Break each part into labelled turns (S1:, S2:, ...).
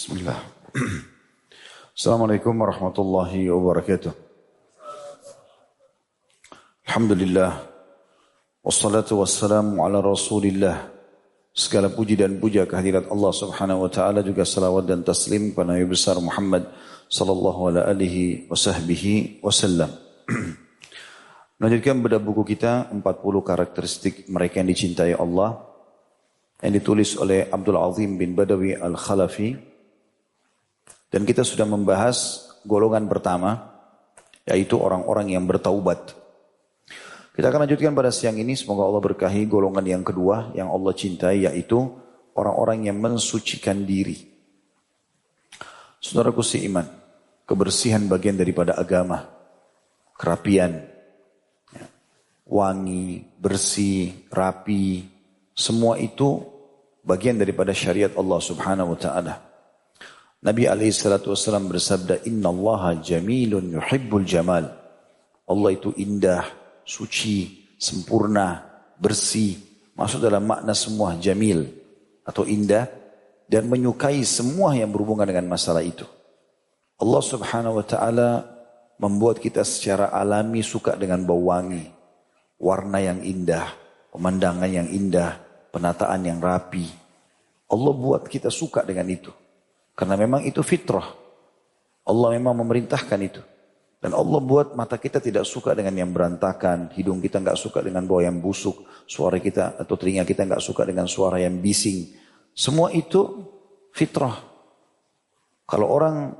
S1: Bismillah. Assalamualaikum warahmatullahi wabarakatuh. Alhamdulillah. Wassalatu wassalamu ala rasulillah. Segala puji dan puja kehadirat Allah subhanahu wa ta'ala juga salawat dan taslim kepada Nabi besar Muhammad sallallahu alaihi wasahbihi wasallam. Melanjutkan pada buku kita 40 karakteristik mereka yang dicintai Allah yang ditulis oleh Abdul Azim bin Badawi Al-Khalafi dan kita sudah membahas golongan pertama, yaitu orang-orang yang bertaubat. Kita akan lanjutkan pada siang ini, semoga Allah berkahi golongan yang kedua yang Allah cintai, yaitu orang-orang yang mensucikan diri. Saudaraku iman, kebersihan bagian daripada agama, kerapian, ya, wangi, bersih, rapi, semua itu bagian daripada syariat Allah subhanahu wa ta'ala. Nabi SAW bersabda, Inna Allah jamilun yuhibbul jamal. Allah itu indah, suci, sempurna, bersih. Masuk dalam makna semua jamil atau indah dan menyukai semua yang berhubungan dengan masalah itu. Allah subhanahu wa ta'ala membuat kita secara alami suka dengan bau wangi. Warna yang indah, pemandangan yang indah, penataan yang rapi. Allah buat kita suka dengan itu. Karena memang itu fitrah. Allah memang memerintahkan itu. Dan Allah buat mata kita tidak suka dengan yang berantakan, hidung kita nggak suka dengan bau yang busuk, suara kita atau telinga kita nggak suka dengan suara yang bising. Semua itu fitrah. Kalau orang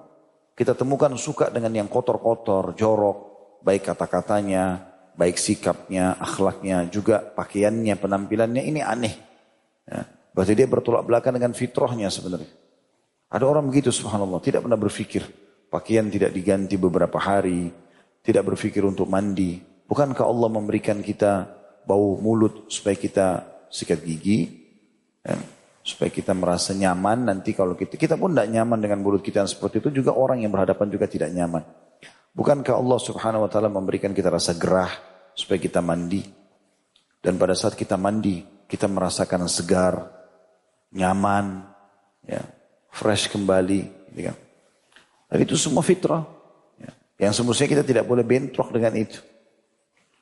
S1: kita temukan suka dengan yang kotor-kotor, jorok, baik kata-katanya, baik sikapnya, akhlaknya, juga pakaiannya, penampilannya, ini aneh. Ya. Berarti dia bertolak belakang dengan fitrahnya sebenarnya. Ada orang begitu subhanallah, tidak pernah berpikir. Pakaian tidak diganti beberapa hari, tidak berpikir untuk mandi. Bukankah Allah memberikan kita bau mulut supaya kita sikat gigi? Ya, supaya kita merasa nyaman nanti kalau kita, kita pun tidak nyaman dengan mulut kita yang seperti itu juga orang yang berhadapan juga tidak nyaman. Bukankah Allah subhanahu wa ta'ala memberikan kita rasa gerah supaya kita mandi? Dan pada saat kita mandi, kita merasakan segar, nyaman, ya, fresh kembali. Gitu kan. Dan itu semua fitrah. Ya. Yang semestinya kita tidak boleh bentrok dengan itu.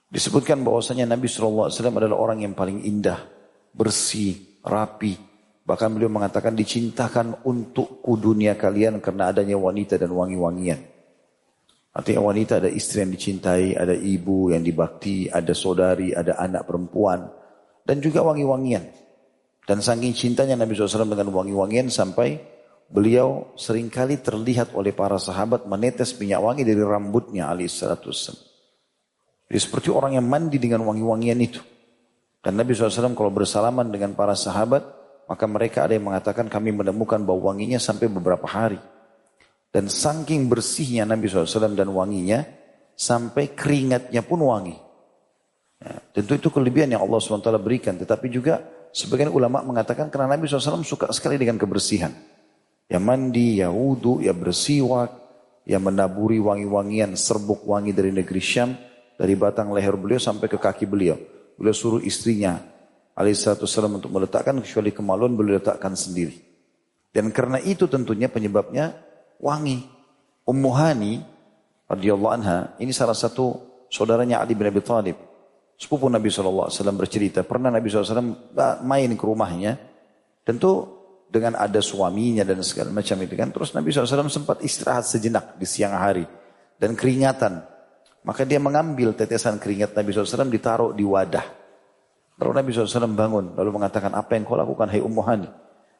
S1: Disebutkan bahwasanya Nabi SAW adalah orang yang paling indah, bersih, rapi. Bahkan beliau mengatakan dicintakan untukku dunia kalian karena adanya wanita dan wangi-wangian. Artinya wanita ada istri yang dicintai, ada ibu yang dibakti, ada saudari, ada anak perempuan. Dan juga wangi-wangian. Dan saking cintanya Nabi SAW dengan wangi-wangian sampai beliau sering kali terlihat oleh para sahabat menetes minyak wangi dari rambutnya alaihissalatu Jadi seperti orang yang mandi dengan wangi-wangian itu. Dan Nabi SAW kalau bersalaman dengan para sahabat, maka mereka ada yang mengatakan kami menemukan bau wanginya sampai beberapa hari. Dan saking bersihnya Nabi SAW dan wanginya, sampai keringatnya pun wangi. Ya, tentu itu kelebihan yang Allah SWT berikan. Tetapi juga sebagian ulama mengatakan karena Nabi SAW suka sekali dengan kebersihan. Ya mandi, ya wudhu, ya bersiwak, ya menaburi wangi-wangian serbuk wangi dari negeri Syam, dari batang leher beliau sampai ke kaki beliau. Beliau suruh istrinya alaihissalam untuk meletakkan kecuali kemaluan beliau letakkan sendiri. Dan karena itu tentunya penyebabnya wangi. Ummu Hani radhiyallahu anha ini salah satu saudaranya Ali bin Abi Thalib. Sepupu Nabi SAW bercerita, pernah Nabi SAW main ke rumahnya. Tentu dengan ada suaminya dan segala macam itu kan. Terus Nabi SAW sempat istirahat sejenak di siang hari dan keringatan. Maka dia mengambil tetesan keringat Nabi SAW ditaruh di wadah. Lalu Nabi SAW bangun lalu mengatakan apa yang kau lakukan hai Ummu Hani.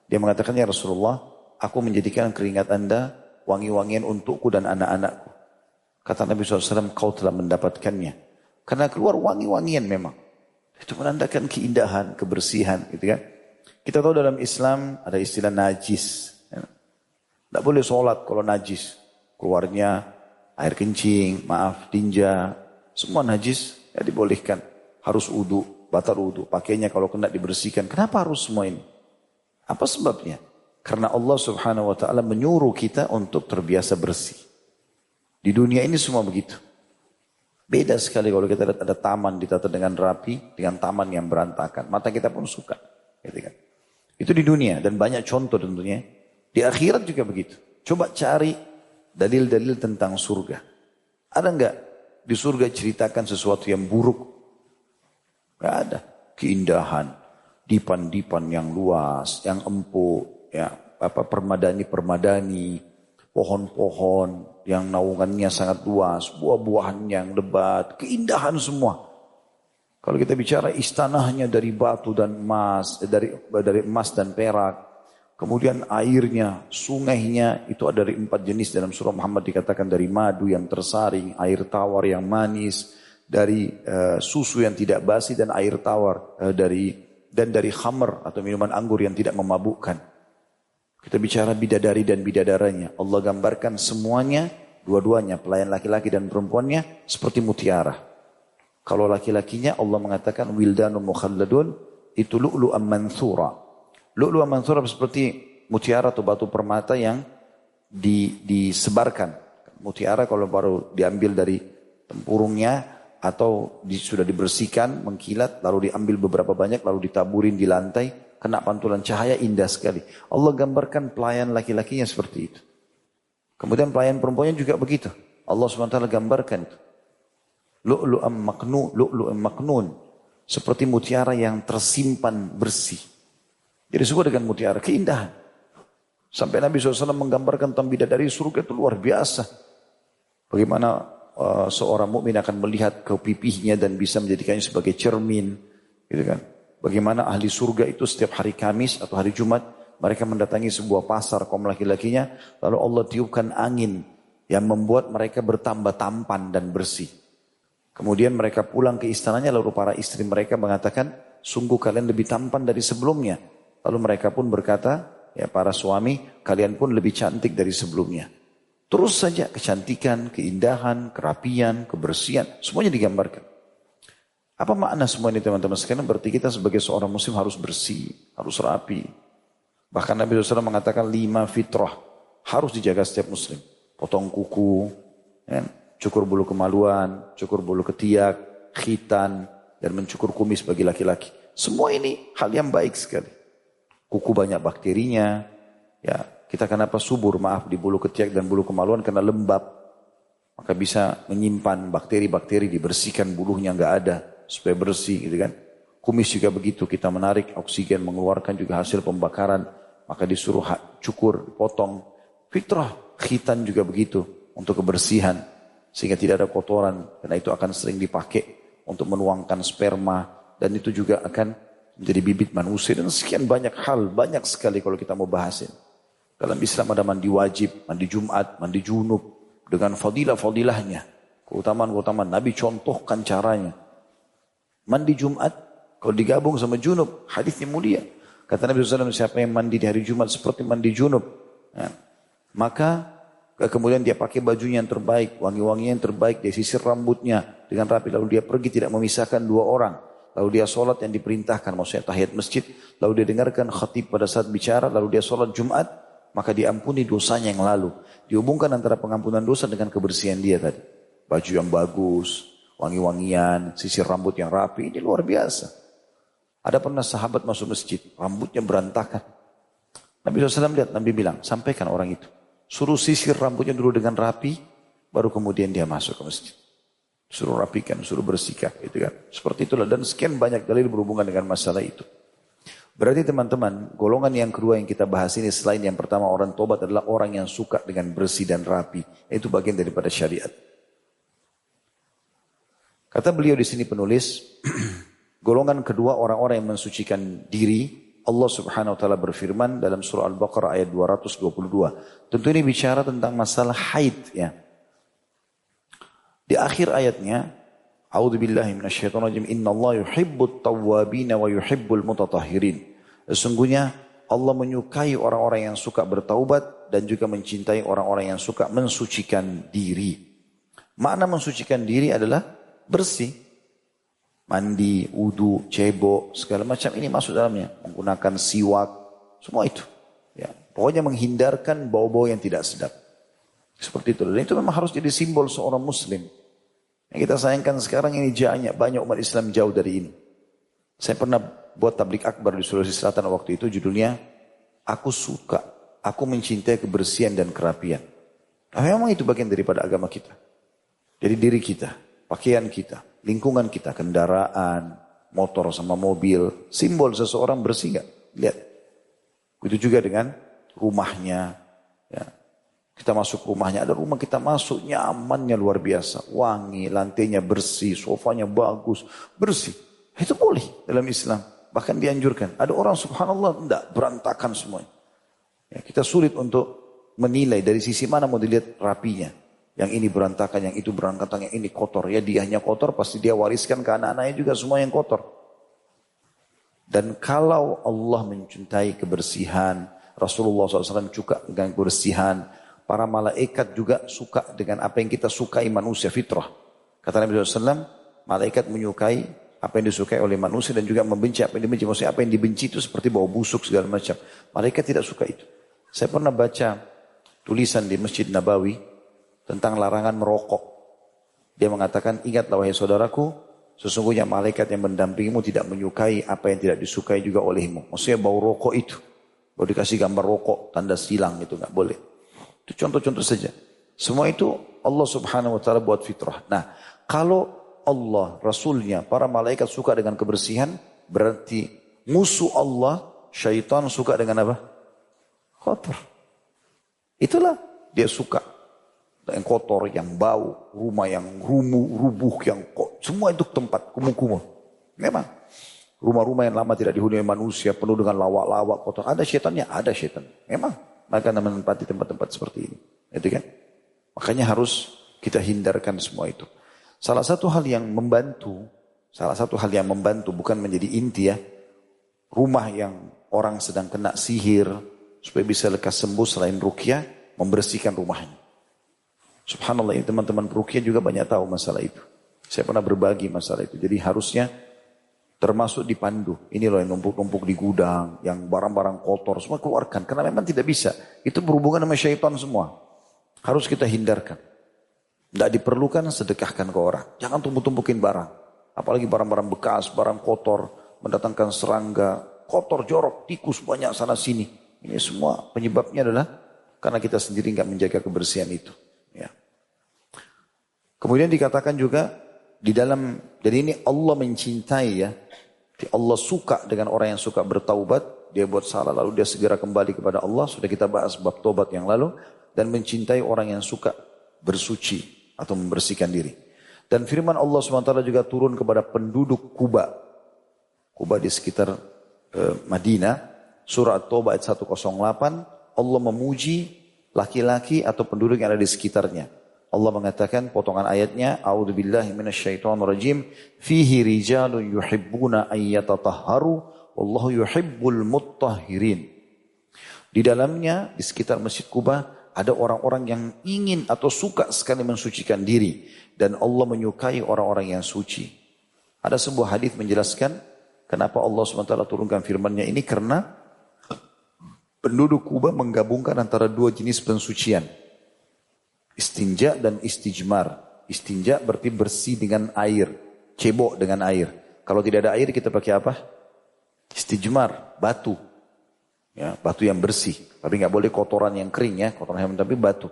S1: Dia mengatakan ya Rasulullah aku menjadikan keringat anda wangi-wangian untukku dan anak-anakku. Kata Nabi SAW kau telah mendapatkannya. Karena keluar wangi-wangian memang. Itu menandakan keindahan, kebersihan gitu kan. Kita tahu dalam Islam ada istilah najis. Tidak boleh sholat kalau najis. Keluarnya air kencing, maaf, tinja. Semua najis ya dibolehkan. Harus uduk, batal uduk. Pakainya kalau kena dibersihkan. Kenapa harus semua ini? Apa sebabnya? Karena Allah subhanahu wa ta'ala menyuruh kita untuk terbiasa bersih. Di dunia ini semua begitu. Beda sekali kalau kita lihat ada taman ditata dengan rapi, dengan taman yang berantakan. Mata kita pun suka. Gitu kan. Itu di dunia dan banyak contoh tentunya. Di akhirat juga begitu. Coba cari dalil-dalil tentang surga. Ada enggak di surga ceritakan sesuatu yang buruk? Enggak ada. Keindahan, dipan-dipan yang luas, yang empuk, ya apa permadani-permadani, pohon-pohon yang naungannya sangat luas, buah-buahan yang lebat, keindahan semua. Kalau kita bicara istanahnya dari batu dan emas, eh, dari dari emas dan perak, Kemudian airnya, sungainya itu ada dari empat jenis dalam surah Muhammad dikatakan dari madu yang tersaring, air tawar yang manis, dari uh, susu yang tidak basi dan air tawar uh, dari dan dari khamr atau minuman anggur yang tidak memabukkan. Kita bicara bidadari dan bidadaranya. Allah gambarkan semuanya, dua-duanya, pelayan laki-laki dan perempuannya seperti mutiara. Kalau laki-lakinya Allah mengatakan wildanun mukhalladun itu lu'lu'an mansura Lu'lu' mansur seperti mutiara atau batu permata yang di, disebarkan. Mutiara kalau baru diambil dari tempurungnya atau di, sudah dibersihkan, mengkilat, lalu diambil beberapa banyak, lalu ditaburin di lantai, kena pantulan cahaya indah sekali. Allah gambarkan pelayan laki-lakinya seperti itu. Kemudian pelayan perempuannya juga begitu. Allah SWT gambarkan itu. Lu'lu'am maknu, lu'lu'am maknun. Seperti mutiara yang tersimpan bersih. Jadi semua dengan mutiara, keindahan. Sampai Nabi SAW menggambarkan tentang bidadari surga itu luar biasa. Bagaimana uh, seorang mukmin akan melihat ke pipihnya dan bisa menjadikannya sebagai cermin. Gitu kan. Bagaimana ahli surga itu setiap hari Kamis atau hari Jumat mereka mendatangi sebuah pasar kaum laki-lakinya. Lalu Allah tiupkan angin yang membuat mereka bertambah tampan dan bersih. Kemudian mereka pulang ke istananya lalu para istri mereka mengatakan, sungguh kalian lebih tampan dari sebelumnya. Lalu mereka pun berkata, ya para suami, kalian pun lebih cantik dari sebelumnya. Terus saja kecantikan, keindahan, kerapian, kebersihan, semuanya digambarkan. Apa makna semua ini teman-teman sekalian? Berarti kita sebagai seorang muslim harus bersih, harus rapi. Bahkan Nabi SAW mengatakan lima fitrah harus dijaga setiap muslim. Potong kuku, ya, cukur bulu kemaluan, cukur bulu ketiak, khitan, dan mencukur kumis bagi laki-laki. Semua ini hal yang baik sekali. Kuku banyak bakterinya, ya. Kita kenapa subur maaf di bulu ketiak dan bulu kemaluan karena lembab, maka bisa menyimpan bakteri-bakteri dibersihkan bulunya nggak ada supaya bersih gitu kan. Kumis juga begitu kita menarik oksigen mengeluarkan juga hasil pembakaran. Maka disuruh cukur potong. Fitrah khitan juga begitu untuk kebersihan sehingga tidak ada kotoran karena itu akan sering dipakai untuk menuangkan sperma dan itu juga akan menjadi bibit manusia dan sekian banyak hal, banyak sekali kalau kita mau bahasin. Dalam Islam ada mandi wajib, mandi Jumat, mandi junub dengan fadilah-fadilahnya. Keutamaan-keutamaan Nabi contohkan caranya. Mandi Jumat kalau digabung sama junub, hadisnya mulia. Kata Nabi SAW, siapa yang mandi di hari Jumat seperti mandi junub. Ya. Maka kemudian dia pakai bajunya yang terbaik, wangi-wanginya yang terbaik, dia sisir rambutnya dengan rapi. Lalu dia pergi tidak memisahkan dua orang. Lalu dia sholat yang diperintahkan, maksudnya tahiyat masjid. Lalu dia dengarkan khatib pada saat bicara, lalu dia sholat Jumat, maka diampuni dosanya yang lalu. Dihubungkan antara pengampunan dosa dengan kebersihan dia tadi. Baju yang bagus, wangi-wangian, sisir rambut yang rapi, ini luar biasa. Ada pernah sahabat masuk masjid, rambutnya berantakan. Nabi SAW lihat, Nabi bilang, sampaikan orang itu. Suruh sisir rambutnya dulu dengan rapi, baru kemudian dia masuk ke masjid. Suruh rapikan, suruh bersihkan gitu kan. Seperti itulah dan sekian banyak dalil berhubungan dengan masalah itu. Berarti teman-teman, golongan yang kedua yang kita bahas ini selain yang pertama orang tobat adalah orang yang suka dengan bersih dan rapi. Itu bagian daripada syariat. Kata beliau di sini penulis, golongan kedua orang-orang yang mensucikan diri, Allah subhanahu wa ta'ala berfirman dalam surah Al-Baqarah ayat 222. Tentu ini bicara tentang masalah haid ya. Di akhir ayatnya, A'udzubillahi minasyaitonirrajim. Innallaha yuhibbut tawwabin wa yuhibbul mutatahhirin. Sesungguhnya Allah menyukai orang-orang yang suka bertaubat dan juga mencintai orang-orang yang suka mensucikan diri. Makna mensucikan diri adalah bersih. Mandi, wudhu, cebok, segala macam ini masuk dalamnya. Menggunakan siwak, semua itu. Ya, pokoknya menghindarkan bau-bau yang tidak sedap. Seperti itu. Dan itu memang harus jadi simbol seorang muslim. Yang kita sayangkan sekarang ini banyak, banyak umat Islam jauh dari ini. Saya pernah buat tablik akbar di Sulawesi Selatan waktu itu judulnya Aku suka, aku mencintai kebersihan dan kerapian. Nah, memang itu bagian daripada agama kita. Jadi diri kita, pakaian kita, lingkungan kita, kendaraan, motor sama mobil, simbol seseorang bersih gak? Lihat. Itu juga dengan rumahnya. Ya. Kita masuk rumahnya, ada rumah kita masuk, nyamannya luar biasa. Wangi, lantainya bersih, sofanya bagus, bersih. Itu boleh dalam Islam. Bahkan dianjurkan. Ada orang subhanallah, tidak berantakan semuanya. Ya, kita sulit untuk menilai dari sisi mana mau dilihat rapinya. Yang ini berantakan, yang itu berantakan, yang ini kotor. Ya dia hanya kotor, pasti dia wariskan ke anak-anaknya juga semua yang kotor. Dan kalau Allah mencintai kebersihan, Rasulullah SAW suka dengan kebersihan, para malaikat juga suka dengan apa yang kita sukai manusia fitrah. Kata Nabi SAW, malaikat menyukai apa yang disukai oleh manusia dan juga membenci apa yang dibenci. Maksudnya apa yang dibenci itu seperti bau busuk segala macam. Malaikat tidak suka itu. Saya pernah baca tulisan di Masjid Nabawi, tentang larangan merokok. Dia mengatakan, ingatlah wahai saudaraku, sesungguhnya malaikat yang mendampingimu tidak menyukai apa yang tidak disukai juga olehmu. Maksudnya bau rokok itu. Bau dikasih gambar rokok, tanda silang itu nggak boleh. Itu contoh-contoh saja. Semua itu Allah subhanahu wa ta'ala buat fitrah. Nah, kalau Allah, Rasulnya, para malaikat suka dengan kebersihan, berarti musuh Allah, syaitan suka dengan apa? Kotor. Itulah dia suka yang kotor, yang bau, rumah yang rumuh, rubuh, yang kok, semua itu tempat kumuh-kumuh. Memang. Rumah-rumah yang lama tidak dihuni manusia, penuh dengan lawak-lawak kotor. Ada setannya? Ada setan. Memang. Maka menempati tempat-tempat seperti ini. Itu kan? Makanya harus kita hindarkan semua itu. Salah satu hal yang membantu, salah satu hal yang membantu bukan menjadi inti ya. Rumah yang orang sedang kena sihir, supaya bisa lekas sembuh selain rukyah, membersihkan rumahnya. Subhanallah ini teman-teman perukian juga banyak tahu masalah itu. Saya pernah berbagi masalah itu. Jadi harusnya termasuk dipandu. Ini loh yang numpuk-numpuk di gudang, yang barang-barang kotor, semua keluarkan. Karena memang tidak bisa. Itu berhubungan sama syaitan semua. Harus kita hindarkan. Tidak diperlukan sedekahkan ke orang. Jangan tumpuk-tumpukin barang. Apalagi barang-barang bekas, barang kotor, mendatangkan serangga, kotor, jorok, tikus banyak sana sini. Ini semua penyebabnya adalah karena kita sendiri nggak menjaga kebersihan itu. Kemudian dikatakan juga di dalam jadi ini Allah mencintai ya. Allah suka dengan orang yang suka bertaubat, dia buat salah lalu dia segera kembali kepada Allah. Sudah kita bahas bab tobat yang lalu dan mencintai orang yang suka bersuci atau membersihkan diri. Dan firman Allah SWT juga turun kepada penduduk Kuba. Kuba di sekitar eh, Madinah. Surah At-Taubah ayat 108. Allah memuji laki-laki atau penduduk yang ada di sekitarnya. Allah mengatakan potongan ayatnya, A'udzubillahi minasyaitonirrajim, fihi rijalun yuhibbuna ayyatatahharu wallahu yuhibbul muttahhirin. Di dalamnya di sekitar Masjid Kuba ada orang-orang yang ingin atau suka sekali mensucikan diri dan Allah menyukai orang-orang yang suci. Ada sebuah hadis menjelaskan kenapa Allah SWT turunkan firman-Nya ini karena penduduk Kuba menggabungkan antara dua jenis pensucian. Istinja dan istijmar. Istinja berarti bersih dengan air. Cebok dengan air. Kalau tidak ada air kita pakai apa? Istijmar, batu. Ya, batu yang bersih. Tapi nggak boleh kotoran yang kering ya, kotoran yang tapi batu.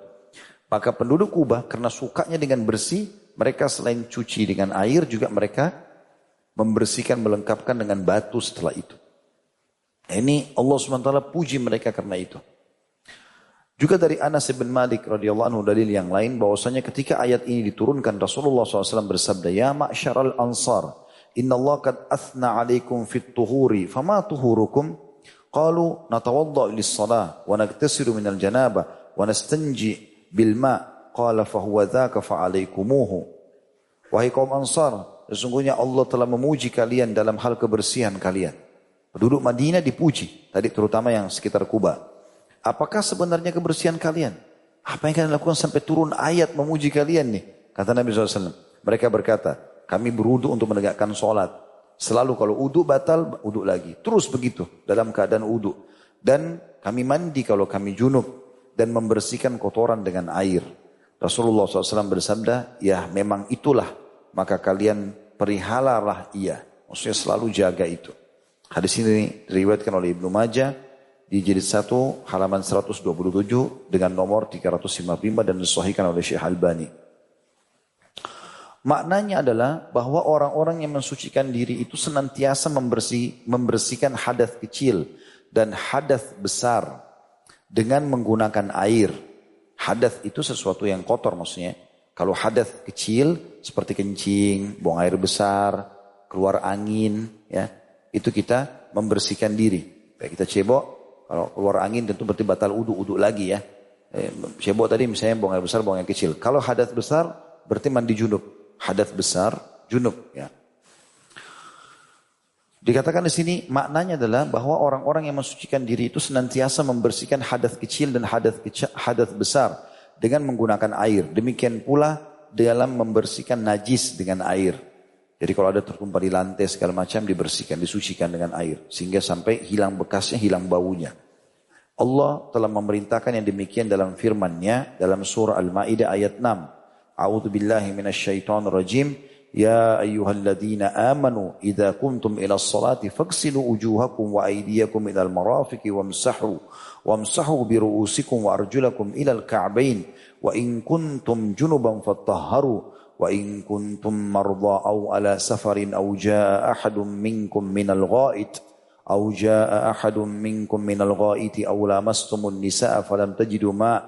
S1: Maka penduduk Kubah karena sukanya dengan bersih, mereka selain cuci dengan air juga mereka membersihkan, melengkapkan dengan batu setelah itu. Ini Allah SWT puji mereka karena itu. Juga dari Anas bin Malik radhiyallahu anhu dalil yang lain bahwasanya ketika ayat ini diturunkan Rasulullah SAW bersabda, "Ya ma'syaral ansar, inna Allah qad athna 'alaikum fit tuhuri, fama tuhurukum?" Qalu natawadda lis-shalah wa nagtasilu minal janabah wa nastanji bil ma'. Qala fa huwa dzaka fa 'alaikumuhu. Wahai kaum Ansar, sesungguhnya Allah telah memuji kalian dalam hal kebersihan kalian. Penduduk Madinah dipuji, tadi terutama yang sekitar Kuba. Apakah sebenarnya kebersihan kalian? Apa yang kalian lakukan sampai turun ayat memuji kalian nih? Kata Nabi SAW. Mereka berkata, kami berudu untuk menegakkan sholat. Selalu kalau uduk batal, uduk lagi. Terus begitu dalam keadaan uduk. Dan kami mandi kalau kami junub. Dan membersihkan kotoran dengan air. Rasulullah SAW bersabda, ya memang itulah. Maka kalian perihalalah ia. Maksudnya selalu jaga itu. Hadis ini diriwayatkan oleh Ibnu Majah di jilid 1 halaman 127 dengan nomor 355 dan disahihkan oleh Syekh Albani. Maknanya adalah bahwa orang-orang yang mensucikan diri itu senantiasa membersih, membersihkan hadas kecil dan hadas besar dengan menggunakan air. Hadas itu sesuatu yang kotor maksudnya. Kalau hadas kecil seperti kencing, buang air besar, keluar angin, ya itu kita membersihkan diri. Kayak kita cebok, kalau keluar angin tentu berarti batal uduk-uduk lagi ya. Eh, cebok tadi misalnya buang air besar, buang air kecil. Kalau hadas besar berarti mandi junub. Hadas besar, junub ya. Dikatakan di sini maknanya adalah bahwa orang-orang yang mensucikan diri itu senantiasa membersihkan hadas kecil dan hadas hadas besar dengan menggunakan air. Demikian pula dalam membersihkan najis dengan air. Jadi kalau ada tertumpah di lantai segala macam dibersihkan, disucikan dengan air. Sehingga sampai hilang bekasnya, hilang baunya. Allah telah memerintahkan yang demikian dalam firman-Nya dalam surah Al-Maidah ayat 6. A'udzu billahi minasyaitonir rajim. Ya ayyuhalladzina amanu idza kuntum ila sholati faghsilu wujuhakum wa aydiyakum ila al-marafiqi wamsahu wamsahu bi ru'usikum wa arjulakum ila al-ka'bayn wa in kuntum junuban fatahharu وإن كنتم مرضى أو على سفر أو جاء أحد منكم من الغائط أو جاء أحد منكم من الغائط أو لامستم النساء فلم تجدوا ماء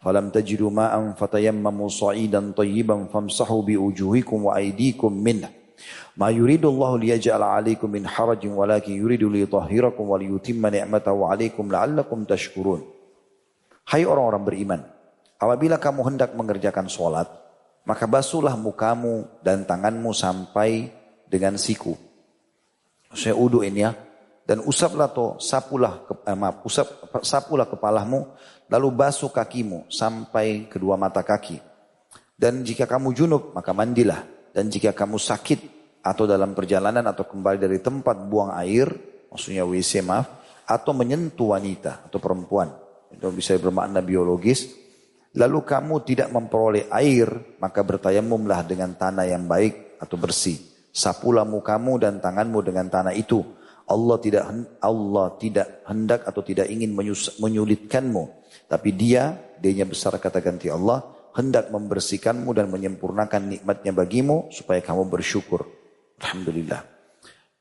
S1: فلم تجدوا ماء فتيمموا صعيدا طيبا فامسحوا بوجوهكم وأيديكم منه. ما يريد الله ليجعل عليكم من حرج ولكن يريد ليطهركم وليتم نعمته عليكم لعلكم تشكرون. Hai orang-orang beriman, apabila kamu hendak mengerjakan sholat, maka basuhlah mukamu dan tanganmu sampai dengan siku. Saya udu ini ya. Dan usaplah to, sapulah, eh, maaf, usap, sapulah kepalamu, lalu basuh kakimu sampai kedua mata kaki. Dan jika kamu junub, maka mandilah. Dan jika kamu sakit atau dalam perjalanan atau kembali dari tempat buang air, maksudnya WC maaf, atau menyentuh wanita atau perempuan. Itu bisa bermakna biologis, lalu kamu tidak memperoleh air, maka bertayamumlah dengan tanah yang baik atau bersih. Sapulah mukamu dan tanganmu dengan tanah itu. Allah tidak Allah tidak hendak atau tidak ingin menyulitkanmu, tapi Dia, Dia besar kata ganti Allah, hendak membersihkanmu dan menyempurnakan nikmatnya bagimu supaya kamu bersyukur. Alhamdulillah.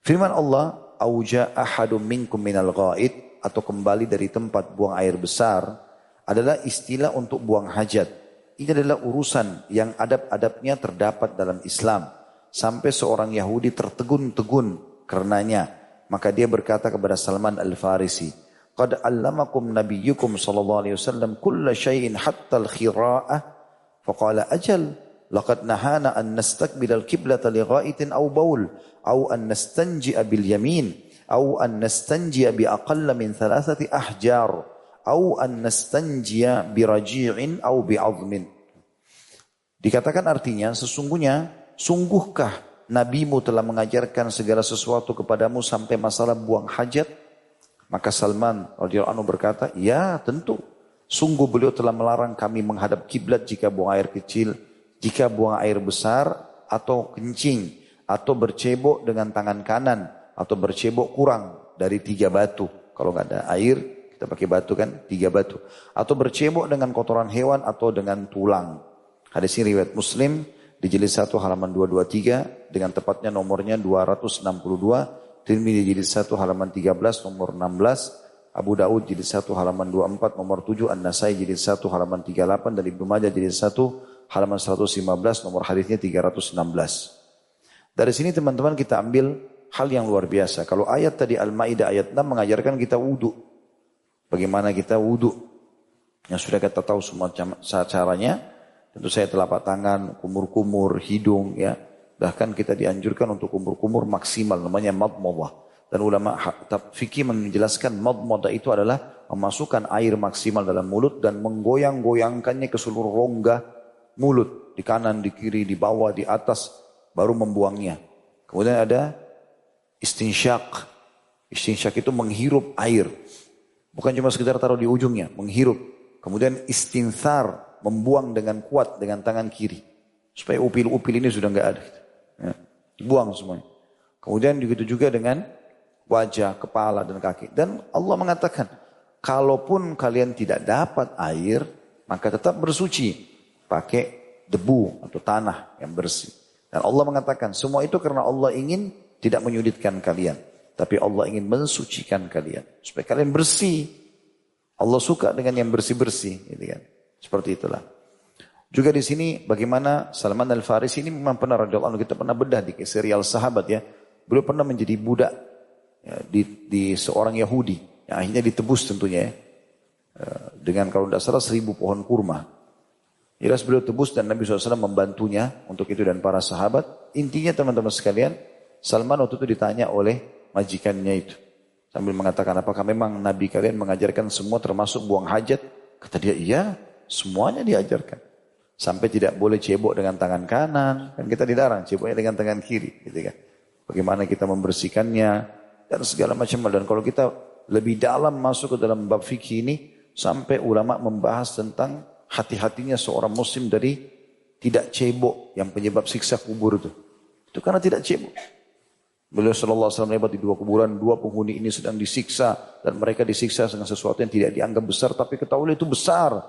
S1: Firman Allah, "Auja ahadum minkum minal ghaid" atau kembali dari tempat buang air besar, adalah istilah untuk buang hajat. Ini adalah urusan yang adab-adabnya terdapat dalam Islam. Sampai seorang Yahudi tertegun-tegun karenanya. Maka dia berkata kepada Salman Al-Farisi. Qad allamakum nabiyyukum sallallahu alaihi wasallam kulla syai'in hatta al-khira'ah. Faqala ajal. Laqad nahana an nastaqbil al-kiblata li gha'itin aw baul. Aw an nastanji'a bil yamin. Aw an nastanji'a bi aqalla min thalathati ahjar au an nastanjiya biraji'in au bi'azmin. Dikatakan artinya sesungguhnya sungguhkah nabimu telah mengajarkan segala sesuatu kepadamu sampai masalah buang hajat? Maka Salman radhiyallahu anhu berkata, "Ya, tentu. Sungguh beliau telah melarang kami menghadap kiblat jika buang air kecil, jika buang air besar atau kencing atau bercebok dengan tangan kanan atau bercebok kurang dari tiga batu. Kalau nggak ada air, kita pakai batu kan, tiga batu. Atau bercebok dengan kotoran hewan atau dengan tulang. Hadis ini riwayat Muslim di jilid 1 halaman 223 dengan tepatnya nomornya 262. Tirmidzi jilid 1 halaman 13 nomor 16. Abu Daud jilid 1 halaman 24 nomor 7. An-Nasai jilid 1 halaman 38 dan Ibnu Majah jilid 1 halaman 115 nomor hadisnya 316. Dari sini teman-teman kita ambil hal yang luar biasa. Kalau ayat tadi Al-Maidah ayat 6 mengajarkan kita wudhu. Bagaimana kita wudhu. Yang sudah kita tahu semua caranya. Tentu saya telapak tangan, kumur-kumur, hidung ya. Bahkan kita dianjurkan untuk kumur-kumur maksimal namanya madmadah. Dan ulama fikih menjelaskan madmadah itu adalah memasukkan air maksimal dalam mulut dan menggoyang-goyangkannya ke seluruh rongga mulut. Di kanan, di kiri, di bawah, di atas. Baru membuangnya. Kemudian ada istinsyak. Istinsyak itu menghirup air. Bukan cuma sekedar taruh di ujungnya, menghirup. Kemudian istinsar, membuang dengan kuat dengan tangan kiri. Supaya upil-upil ini sudah nggak ada. Ya, dibuang semuanya. Kemudian begitu juga dengan wajah, kepala, dan kaki. Dan Allah mengatakan, kalaupun kalian tidak dapat air, maka tetap bersuci. Pakai debu atau tanah yang bersih. Dan Allah mengatakan semua itu karena Allah ingin tidak menyuditkan kalian. Tapi Allah ingin mensucikan kalian. Supaya kalian bersih. Allah suka dengan yang bersih-bersih. Gitu kan. Seperti itulah. Juga di sini bagaimana Salman Al-Farisi ini memang pernah radhiyallahu anhu kita pernah bedah di serial sahabat ya. Beliau pernah menjadi budak ya, di, di seorang Yahudi yang akhirnya ditebus tentunya ya. Eh, dengan kalau tidak salah seribu pohon kurma. Jelas beliau tebus dan Nabi SAW membantunya untuk itu dan para sahabat. Intinya teman-teman sekalian, Salman waktu itu ditanya oleh majikannya itu. Sambil mengatakan apakah memang Nabi kalian mengajarkan semua termasuk buang hajat? Kata dia iya, semuanya diajarkan. Sampai tidak boleh cebok dengan tangan kanan. Kan kita dilarang ceboknya dengan tangan kiri. Gitu kan. Bagaimana kita membersihkannya. Dan segala macam. Dan kalau kita lebih dalam masuk ke dalam bab fikih ini. Sampai ulama membahas tentang hati-hatinya seorang muslim dari tidak cebok yang penyebab siksa kubur itu. Itu karena tidak cebok. Beliau sallallahu alaihi wasallam di dua kuburan, dua penghuni ini sedang disiksa dan mereka disiksa dengan sesuatu yang tidak dianggap besar tapi ketahui itu besar.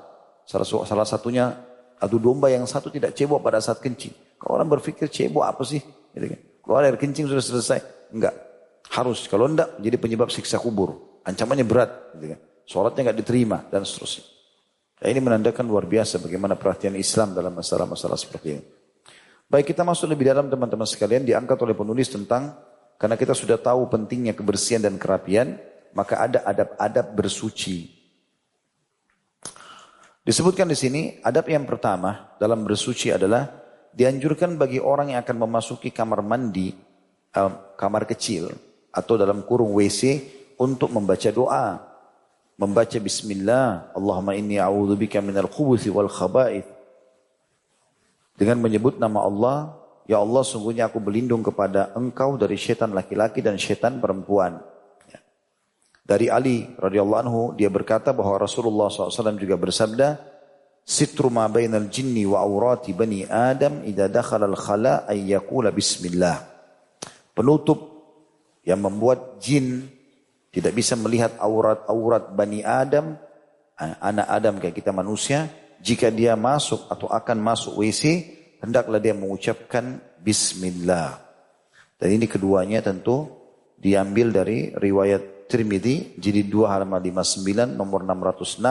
S1: Salah, salah satunya adu domba yang satu tidak cebok pada saat kencing. Kalau orang berpikir cebok apa sih? Gitu kan. Kalau air kencing sudah selesai. Enggak. Harus. Kalau enggak jadi penyebab siksa kubur. Ancamannya berat. Gitu kan. Enggak diterima dan seterusnya. Nah, ini menandakan luar biasa bagaimana perhatian Islam dalam masalah-masalah seperti ini. Baik kita masuk lebih dalam teman-teman sekalian diangkat oleh penulis tentang karena kita sudah tahu pentingnya kebersihan dan kerapian, maka ada adab-adab bersuci. Disebutkan di sini, adab yang pertama dalam bersuci adalah dianjurkan bagi orang yang akan memasuki kamar mandi, eh, kamar kecil atau dalam kurung WC untuk membaca doa. Membaca bismillah, Allahumma inni a'udzubika minal khubuthi wal khaba'ith. Dengan menyebut nama Allah, Ya Allah sungguhnya aku berlindung kepada engkau dari syaitan laki-laki dan syaitan perempuan. Dari Ali radhiyallahu anhu dia berkata bahwa Rasulullah SAW juga bersabda, "Sitru ma bainal jinni wa aurati bani Adam idza dakhala al-khala ay yaqula bismillah." Penutup yang membuat jin tidak bisa melihat aurat-aurat Bani Adam, anak Adam kayak kita manusia, jika dia masuk atau akan masuk WC, hendaklah dia mengucapkan Bismillah. Dan ini keduanya tentu diambil dari riwayat Tirmidzi jilid 2 halaman 59 nomor 606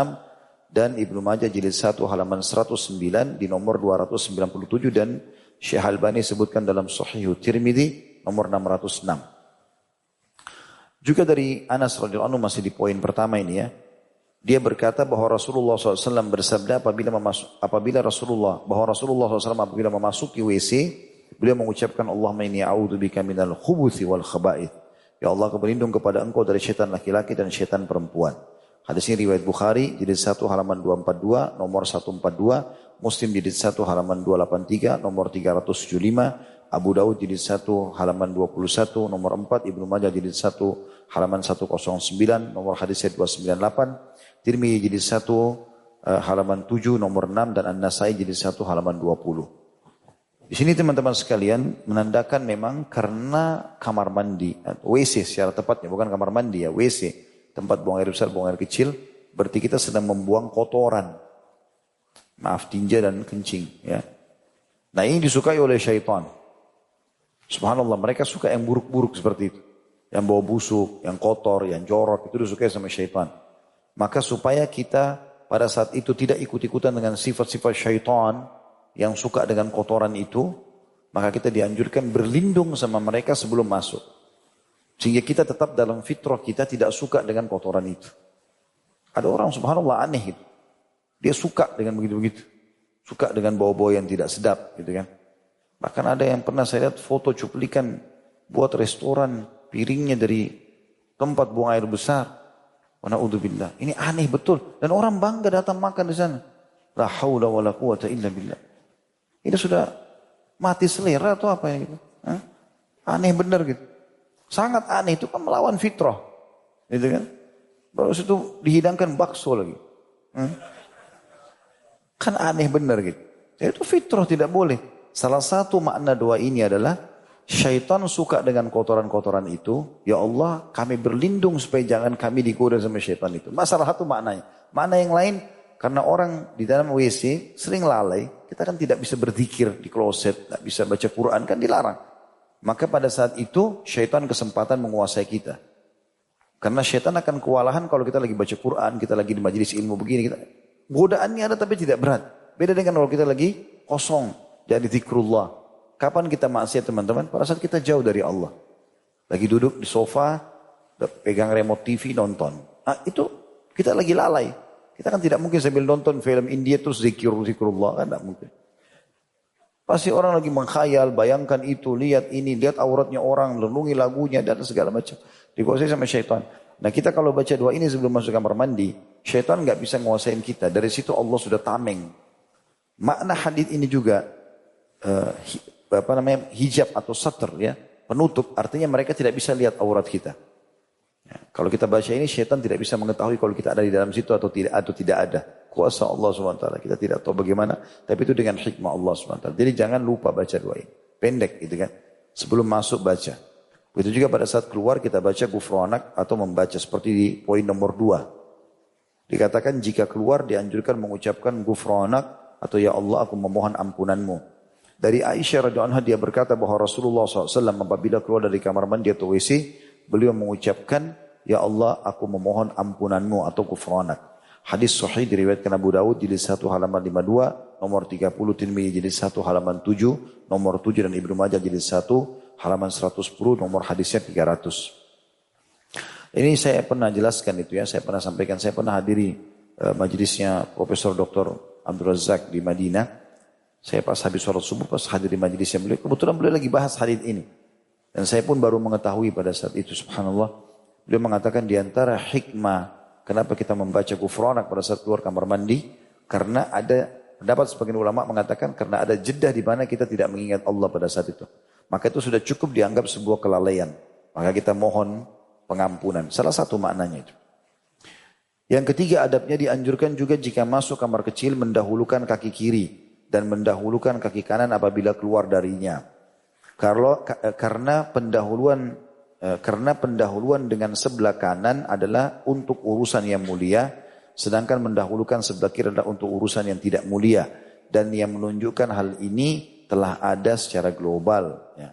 S1: dan Ibnu Majah jilid 1 halaman 109 di nomor 297 dan Syekh Albani sebutkan dalam Sahih Tirmidzi nomor 606. Juga dari Anas radhiyallahu anhu masih di poin pertama ini ya. Dia berkata bahwa Rasulullah SAW bersabda apabila memasuk, apabila Rasulullah bahwa Rasulullah SAW apabila memasuki WC beliau mengucapkan Allahumma inni a'udzubika minal khubuthi wal khaba'ith Ya Allah aku kepada engkau dari syaitan laki-laki dan syaitan perempuan. Hadis ini riwayat Bukhari jilid 1 halaman 242 nomor 142, Muslim jilid 1 halaman 283 nomor 375, Abu Daud jilid 1 halaman 21 nomor 4, Ibnu Majah jilid 1 halaman 109 nomor hadis 298, Tirmidzi jilid 1 eh, halaman 7 nomor 6 dan An-Nasai jilid 1 halaman 20. Di sini teman-teman sekalian menandakan memang karena kamar mandi, WC secara tepatnya bukan kamar mandi ya, WC, tempat buang air besar, buang air kecil, berarti kita sedang membuang kotoran. Maaf tinja dan kencing ya. Nah ini disukai oleh syaitan. Subhanallah mereka suka yang buruk-buruk seperti itu. Yang bau busuk, yang kotor, yang jorok itu disukai sama syaitan. Maka supaya kita pada saat itu tidak ikut-ikutan dengan sifat-sifat syaitan, yang suka dengan kotoran itu, maka kita dianjurkan berlindung sama mereka sebelum masuk. Sehingga kita tetap dalam fitrah kita tidak suka dengan kotoran itu. Ada orang subhanallah aneh itu. Dia suka dengan begitu-begitu. Suka dengan bau-bau yang tidak sedap gitu kan. Bahkan ada yang pernah saya lihat foto cuplikan buat restoran piringnya dari tempat buang air besar. Wana'udzubillah. Ini aneh betul. Dan orang bangga datang makan di sana. La haula wa la quwata illa billah. Ini sudah mati selera atau apa ya gitu. Hah? Aneh benar gitu. Sangat aneh itu kan melawan fitrah. Gitu kan. Baru itu dihidangkan bakso lagi. Hah? Kan aneh benar gitu. Jadi itu fitrah tidak boleh. Salah satu makna doa ini adalah syaitan suka dengan kotoran-kotoran itu, ya Allah kami berlindung supaya jangan kami digoda sama syaitan itu. Masalah satu maknanya. Makna yang lain, karena orang di dalam WC sering lalai, kita kan tidak bisa berzikir di kloset, tidak bisa baca Quran, kan dilarang. Maka pada saat itu syaitan kesempatan menguasai kita. Karena syaitan akan kewalahan kalau kita lagi baca Quran, kita lagi di majelis ilmu begini. Kita, godaannya ada tapi tidak berat. Beda dengan kalau kita lagi kosong, jadi zikrullah. Kapan kita maksiat teman-teman? Pada saat kita jauh dari Allah. Lagi duduk di sofa, pegang remote TV, nonton. Nah, itu kita lagi lalai. Kita kan tidak mungkin sambil nonton film India terus zikir zikrullah kan tidak mungkin. Pasti orang lagi mengkhayal, bayangkan itu, lihat ini, lihat auratnya orang, merenungi lagunya dan segala macam. Dikuasai sama syaitan. Nah kita kalau baca doa ini sebelum masuk kamar mandi, syaitan nggak bisa menguasain kita. Dari situ Allah sudah tameng. Makna hadis ini juga uh, apa namanya hijab atau satr ya penutup artinya mereka tidak bisa lihat aurat kita. Ya, kalau kita baca ini syaitan tidak bisa mengetahui kalau kita ada di dalam situ atau tidak atau tidak ada. Kuasa Allah SWT. Kita tidak tahu bagaimana. Tapi itu dengan hikmah Allah SWT. Jadi jangan lupa baca doa ini. Pendek gitu kan. Sebelum masuk baca. Begitu juga pada saat keluar kita baca gufronak atau membaca seperti di poin nomor dua. Dikatakan jika keluar dianjurkan mengucapkan gufronak atau ya Allah aku memohon ampunanmu. Dari Aisyah radhiyallahu anha dia berkata bahwa Rasulullah SAW apabila keluar dari kamar mandi atau WC, beliau mengucapkan, Ya Allah, aku memohon ampunanmu atau kufranak. Hadis sahih diriwayatkan Abu Dawud jadi satu halaman 52, nomor 30 Tirmidzi jadi satu halaman 7, nomor 7 dan Ibnu Majah jadi satu halaman 110, nomor hadisnya 300. Ini saya pernah jelaskan itu ya, saya pernah sampaikan, saya pernah hadiri uh, majelisnya Profesor Dr. Abdul Razak di Madinah. Saya pas habis sholat subuh, pas hadir di majelisnya beliau, kebetulan beliau lagi bahas hadis ini. Dan saya pun baru mengetahui pada saat itu, subhanallah. Beliau mengatakan di antara hikmah, kenapa kita membaca kufranak pada saat keluar kamar mandi, karena ada, pendapat sebagian ulama mengatakan, karena ada jeda di mana kita tidak mengingat Allah pada saat itu. Maka itu sudah cukup dianggap sebuah kelalaian. Maka kita mohon pengampunan. Salah satu maknanya itu. Yang ketiga adabnya dianjurkan juga jika masuk kamar kecil mendahulukan kaki kiri dan mendahulukan kaki kanan apabila keluar darinya. Kalau eh, karena pendahuluan eh, karena pendahuluan dengan sebelah kanan adalah untuk urusan yang mulia, sedangkan mendahulukan sebelah kiri adalah untuk urusan yang tidak mulia. Dan yang menunjukkan hal ini telah ada secara global. Ya.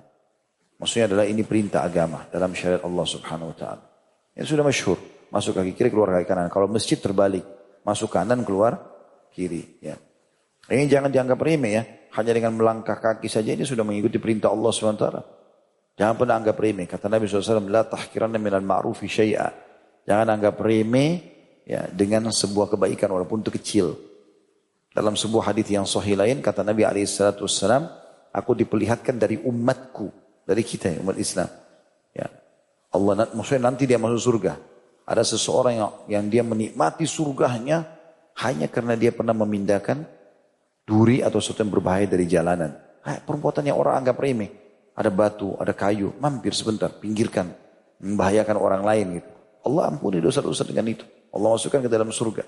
S1: Maksudnya adalah ini perintah agama dalam syariat Allah Subhanahu Wa Taala. Yang sudah masyhur masuk kaki kiri keluar kaki kanan. Kalau masjid terbalik masuk kanan keluar kiri. Ya. Ini jangan dianggap remeh ya. Hanya dengan melangkah kaki saja ini sudah mengikuti perintah Allah SWT. Jangan pernah anggap remeh. Kata Nabi SAW, La tahkiranna minal ma'rufi syai'a. Jangan anggap remeh ya, dengan sebuah kebaikan walaupun itu kecil. Dalam sebuah hadis yang sahih lain, kata Nabi SAW, Aku diperlihatkan dari umatku. Dari kita, umat Islam. Ya. Allah maksudnya nanti dia masuk surga. Ada seseorang yang, yang dia menikmati surganya hanya karena dia pernah memindahkan duri atau sesuatu yang berbahaya dari jalanan. perbuatan yang orang anggap remeh. Ada batu, ada kayu, mampir sebentar, pinggirkan. Membahayakan orang lain gitu. Allah ampuni dosa-dosa dengan itu. Allah masukkan ke dalam surga.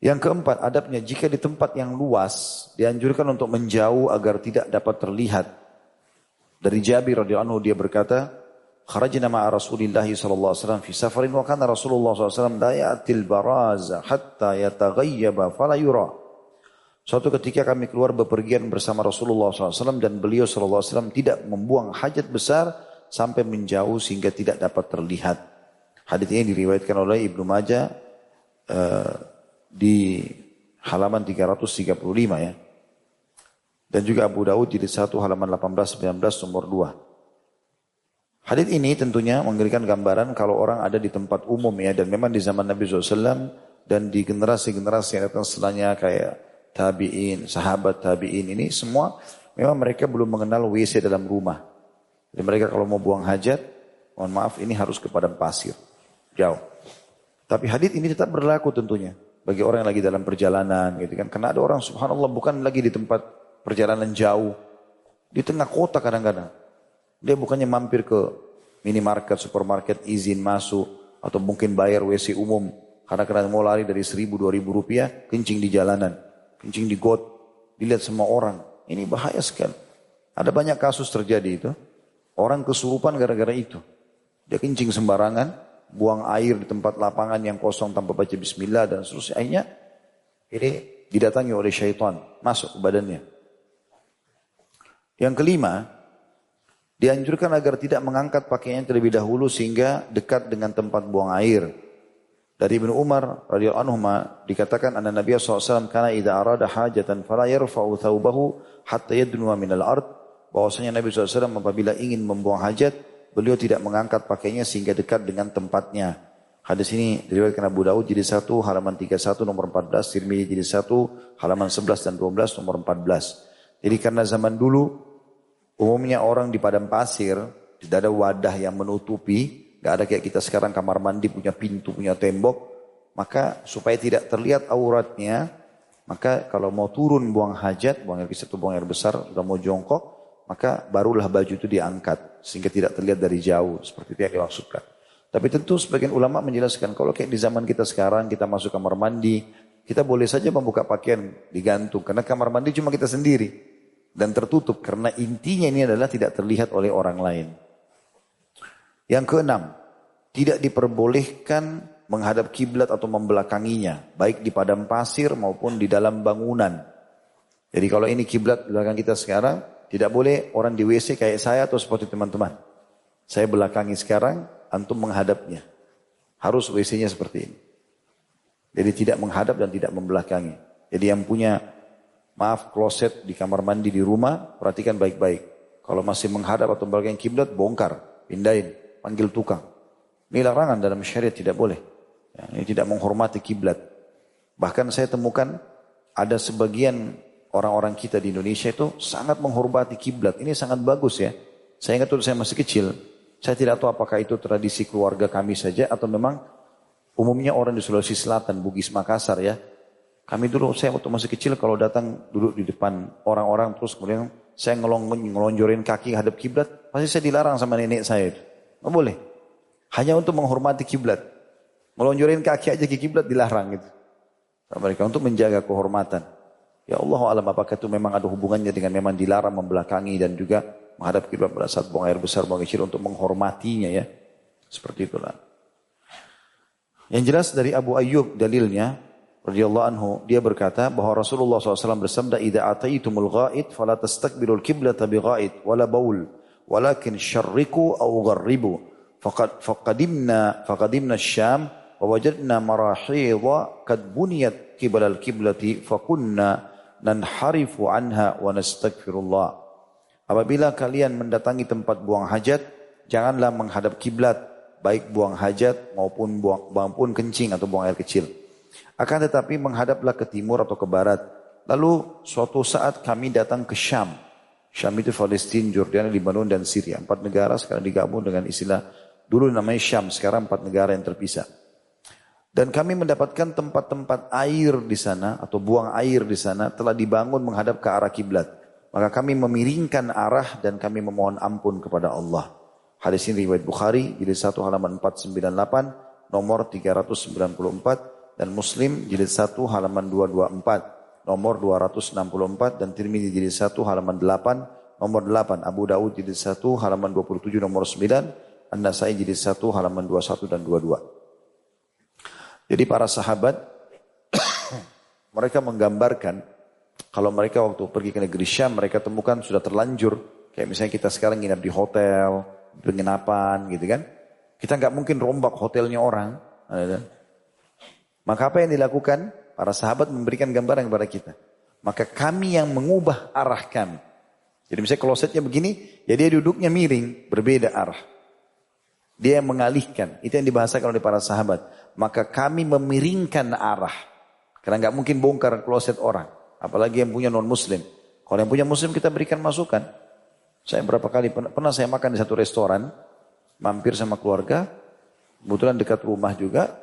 S1: Yang keempat, adabnya jika di tempat yang luas, dianjurkan untuk menjauh agar tidak dapat terlihat. Dari Jabir radhiyallahu anhu dia berkata, Kharajna ma'a Rasulillah sallallahu alaihi wasallam fi safarin wa kana Rasulullah sallallahu alaihi wasallam la ya'til baraza hatta yataghayyaba fala yura. Suatu ketika kami keluar bepergian bersama Rasulullah SAW dan beliau SAW tidak membuang hajat besar sampai menjauh sehingga tidak dapat terlihat. Hadis ini diriwayatkan oleh Ibnu Majah uh, di halaman 335 ya. Dan juga Abu Daud di satu halaman 18-19 nomor 2. Hadis ini tentunya memberikan gambaran kalau orang ada di tempat umum ya dan memang di zaman Nabi SAW dan di generasi-generasi yang datang setelahnya kayak tabi'in, sahabat tabi'in ini semua memang mereka belum mengenal WC dalam rumah. Jadi mereka kalau mau buang hajat, mohon maaf ini harus ke padang pasir. Jauh. Tapi hadis ini tetap berlaku tentunya bagi orang yang lagi dalam perjalanan gitu kan. Karena ada orang subhanallah bukan lagi di tempat perjalanan jauh. Di tengah kota kadang-kadang. Dia bukannya mampir ke minimarket, supermarket, izin masuk. Atau mungkin bayar WC umum. Karena kadang mau lari dari seribu, dua ribu rupiah, kencing di jalanan kencing di got, dilihat semua orang. Ini bahaya sekali. Ada banyak kasus terjadi itu. Orang kesurupan gara-gara itu. Dia kencing sembarangan, buang air di tempat lapangan yang kosong tanpa baca bismillah dan seterusnya. Akhirnya ini didatangi oleh syaitan, masuk ke badannya. Yang kelima, dianjurkan agar tidak mengangkat pakaiannya terlebih dahulu sehingga dekat dengan tempat buang air. Dari Ibnu Umar radhiyallahu anhu dikatakan anna Nabi SAW karena idza arada hajatan fala yarfa'u thawbahu hatta yadnuwa minal ard bahwasanya Nabi SAW apabila ingin membuang hajat beliau tidak mengangkat pakainya sehingga dekat dengan tempatnya. Hadis ini diriwayatkan Abu Daud jadi satu halaman 31 nomor 14, Tirmidzi jadi satu halaman 11 dan 12 nomor 14. Jadi karena zaman dulu umumnya orang di padang pasir tidak ada wadah yang menutupi, nggak ada kayak kita sekarang kamar mandi punya pintu, punya tembok, maka supaya tidak terlihat auratnya, maka kalau mau turun buang hajat, buang air kecil atau buang air besar, sudah mau jongkok, maka barulah baju itu diangkat sehingga tidak terlihat dari jauh seperti itu yang dimaksudkan. Tapi tentu sebagian ulama menjelaskan kalau kayak di zaman kita sekarang kita masuk kamar mandi, kita boleh saja membuka pakaian digantung karena kamar mandi cuma kita sendiri dan tertutup karena intinya ini adalah tidak terlihat oleh orang lain. Yang keenam, tidak diperbolehkan menghadap kiblat atau membelakanginya, baik di padang pasir maupun di dalam bangunan. Jadi kalau ini kiblat belakang kita sekarang, tidak boleh orang di WC kayak saya atau seperti teman-teman. Saya belakangi sekarang, antum menghadapnya. Harus WC-nya seperti ini. Jadi tidak menghadap dan tidak membelakangi. Jadi yang punya, maaf, kloset di kamar mandi di rumah, perhatikan baik-baik. Kalau masih menghadap atau membelakangi kiblat, bongkar, pindahin, panggil tukang. Ini larangan dalam syariat tidak boleh. Ya, ini tidak menghormati kiblat. Bahkan saya temukan ada sebagian orang-orang kita di Indonesia itu sangat menghormati kiblat. Ini sangat bagus ya. Saya ingat waktu saya masih kecil, saya tidak tahu apakah itu tradisi keluarga kami saja atau memang umumnya orang di Sulawesi Selatan, Bugis Makassar ya. Kami dulu saya waktu masih kecil kalau datang duduk di depan orang-orang terus kemudian saya ngelong ngelonjorin kaki hadap kiblat, pasti saya dilarang sama nenek saya itu. Nggak boleh. Hanya untuk menghormati kiblat. Ngelonjorin kaki aja ke kiblat dilarang gitu. Mereka untuk menjaga kehormatan. Ya Allah alam apakah itu memang ada hubungannya dengan memang dilarang membelakangi dan juga menghadap kiblat pada saat buang air besar, buang kecil untuk menghormatinya ya. Seperti itulah. Yang jelas dari Abu Ayyub dalilnya radhiyallahu anhu dia berkata bahwa Rasulullah SAW bersabda idza ataitumul ghaid fala tastaqbilul qiblata bi ghaid wala baul walakin syarriku aw gharribu faqad faqadimna faqadimna asy-syam wa wajadna marahidha kad buniyat qibla al-qiblati faqulna nanharifu anha wa nastaghfirullah. Apabila kalian mendatangi tempat buang hajat, janganlah menghadap kiblat, baik buang hajat maupun buang, buang pun kencing atau buang air kecil. Akan tetapi menghadaplah ke timur atau ke barat. Lalu suatu saat kami datang ke Syam. Syam itu Palestina, Jordania, Lebanon, dan Syria. Empat negara sekarang digabung dengan istilah dulu namanya Syam, sekarang empat negara yang terpisah. Dan kami mendapatkan tempat-tempat air di sana atau buang air di sana telah dibangun menghadap ke arah kiblat. Maka kami memiringkan arah dan kami memohon ampun kepada Allah. Hadis ini riwayat Bukhari jilid 1 halaman 498 nomor 394 dan Muslim jilid 1 halaman 224 nomor 264 dan Tirmidzi jilid 1 halaman 8 nomor 8 Abu Daud jilid 1 halaman 27 nomor 9 An-Nasai jilid 1 halaman 21 dan 22. Jadi para sahabat mereka menggambarkan kalau mereka waktu pergi ke negeri Syam mereka temukan sudah terlanjur kayak misalnya kita sekarang nginap di hotel, penginapan gitu kan. Kita nggak mungkin rombak hotelnya orang. Maka apa yang dilakukan? Para sahabat memberikan gambaran kepada kita. Maka kami yang mengubah arah kami. Jadi misalnya klosetnya begini, ya dia duduknya miring, berbeda arah. Dia yang mengalihkan. Itu yang dibahasakan oleh para sahabat maka kami memiringkan arah. Karena nggak mungkin bongkar kloset orang. Apalagi yang punya non muslim. Kalau yang punya muslim kita berikan masukan. Saya berapa kali pernah, saya makan di satu restoran. Mampir sama keluarga. Kebetulan dekat rumah juga.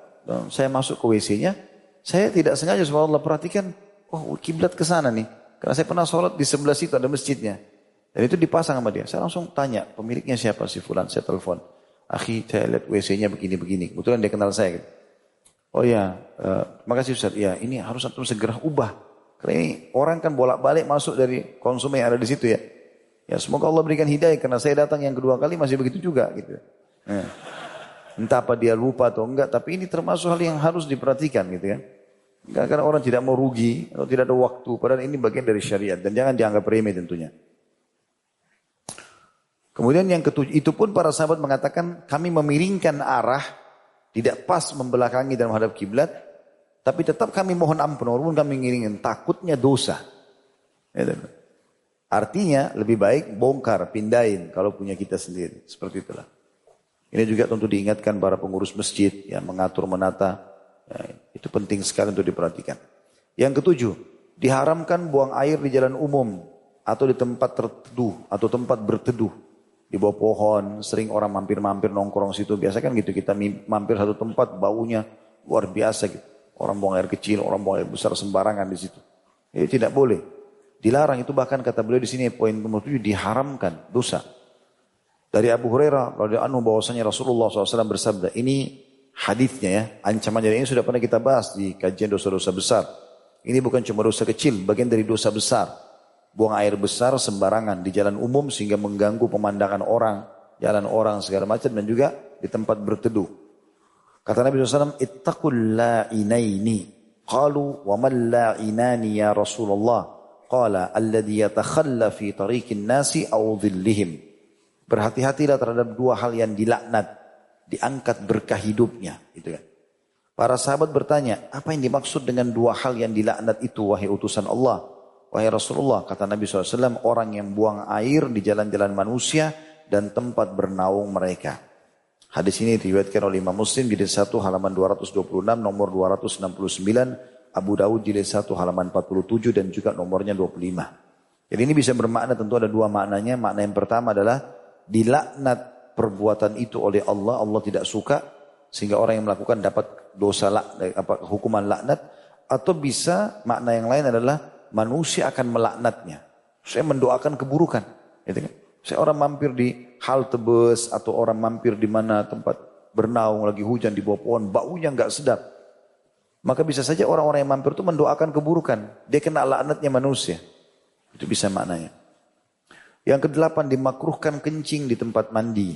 S1: Saya masuk ke WC-nya. Saya tidak sengaja Allah perhatikan. Oh kiblat ke sana nih. Karena saya pernah sholat di sebelah situ ada masjidnya. Dan itu dipasang sama dia. Saya langsung tanya pemiliknya siapa si Fulan. Saya telepon. Akhi saya lihat WC-nya begini-begini. Kebetulan dia kenal saya. Gitu. Oh ya, uh, makasih Ustaz. Ya, ini harus antum segera ubah. Karena ini orang kan bolak-balik masuk dari konsumen yang ada di situ ya. Ya semoga Allah berikan hidayah karena saya datang yang kedua kali masih begitu juga gitu. Ya. Entah apa dia lupa atau enggak, tapi ini termasuk hal yang harus diperhatikan gitu kan. Karena orang tidak mau rugi atau tidak ada waktu, padahal ini bagian dari syariat dan jangan dianggap remeh tentunya. Kemudian yang ketujuh, itu pun para sahabat mengatakan kami memiringkan arah tidak pas membelakangi dan menghadap kiblat, tapi tetap kami mohon ampun walaupun kami ngiringin takutnya dosa. Ya, Artinya lebih baik bongkar, pindahin kalau punya kita sendiri. Seperti itulah. Ini juga tentu diingatkan para pengurus masjid yang mengatur menata. Ya, itu penting sekali untuk diperhatikan. Yang ketujuh, diharamkan buang air di jalan umum atau di tempat terteduh atau tempat berteduh di bawah pohon, sering orang mampir-mampir nongkrong situ. Biasa kan gitu, kita mampir satu tempat baunya luar biasa gitu. Orang buang air kecil, orang buang air besar sembarangan di situ. Itu tidak boleh. Dilarang itu bahkan kata beliau di sini poin nomor tujuh diharamkan dosa. Dari Abu Hurairah radhiyallahu anhu bahwasanya Rasulullah SAW bersabda, ini hadisnya ya, ancaman dari ini sudah pernah kita bahas di kajian dosa-dosa besar. Ini bukan cuma dosa kecil, bagian dari dosa besar buang air besar sembarangan di jalan umum sehingga mengganggu pemandangan orang, jalan orang segala macam dan juga di tempat berteduh. Kata Nabi SAW, Ittaqul la'inaini. Qalu wa man la'inani ya Rasulullah. Qala alladhi yatakhalla fi tariqin nasi au dhillihim. Berhati-hatilah terhadap dua hal yang dilaknat. Diangkat berkah hidupnya. Gitu kan. Para sahabat bertanya, apa yang dimaksud dengan dua hal yang dilaknat itu wahai utusan Allah? Wahai Rasulullah, kata Nabi SAW, orang yang buang air di jalan-jalan manusia dan tempat bernaung mereka. Hadis ini diriwayatkan oleh Imam Muslim jilid 1 halaman 226 nomor 269, Abu Dawud jilid 1 halaman 47 dan juga nomornya 25. Jadi ini bisa bermakna tentu ada dua maknanya. Makna yang pertama adalah dilaknat perbuatan itu oleh Allah, Allah tidak suka sehingga orang yang melakukan dapat dosa apa hukuman laknat atau bisa makna yang lain adalah manusia akan melaknatnya. Saya mendoakan keburukan. Gitu kan? Saya orang mampir di halte bus atau orang mampir di mana tempat bernaung lagi hujan di bawah pohon, baunya nggak sedap. Maka bisa saja orang-orang yang mampir itu mendoakan keburukan. Dia kena laknatnya manusia. Itu bisa maknanya. Yang kedelapan dimakruhkan kencing di tempat mandi.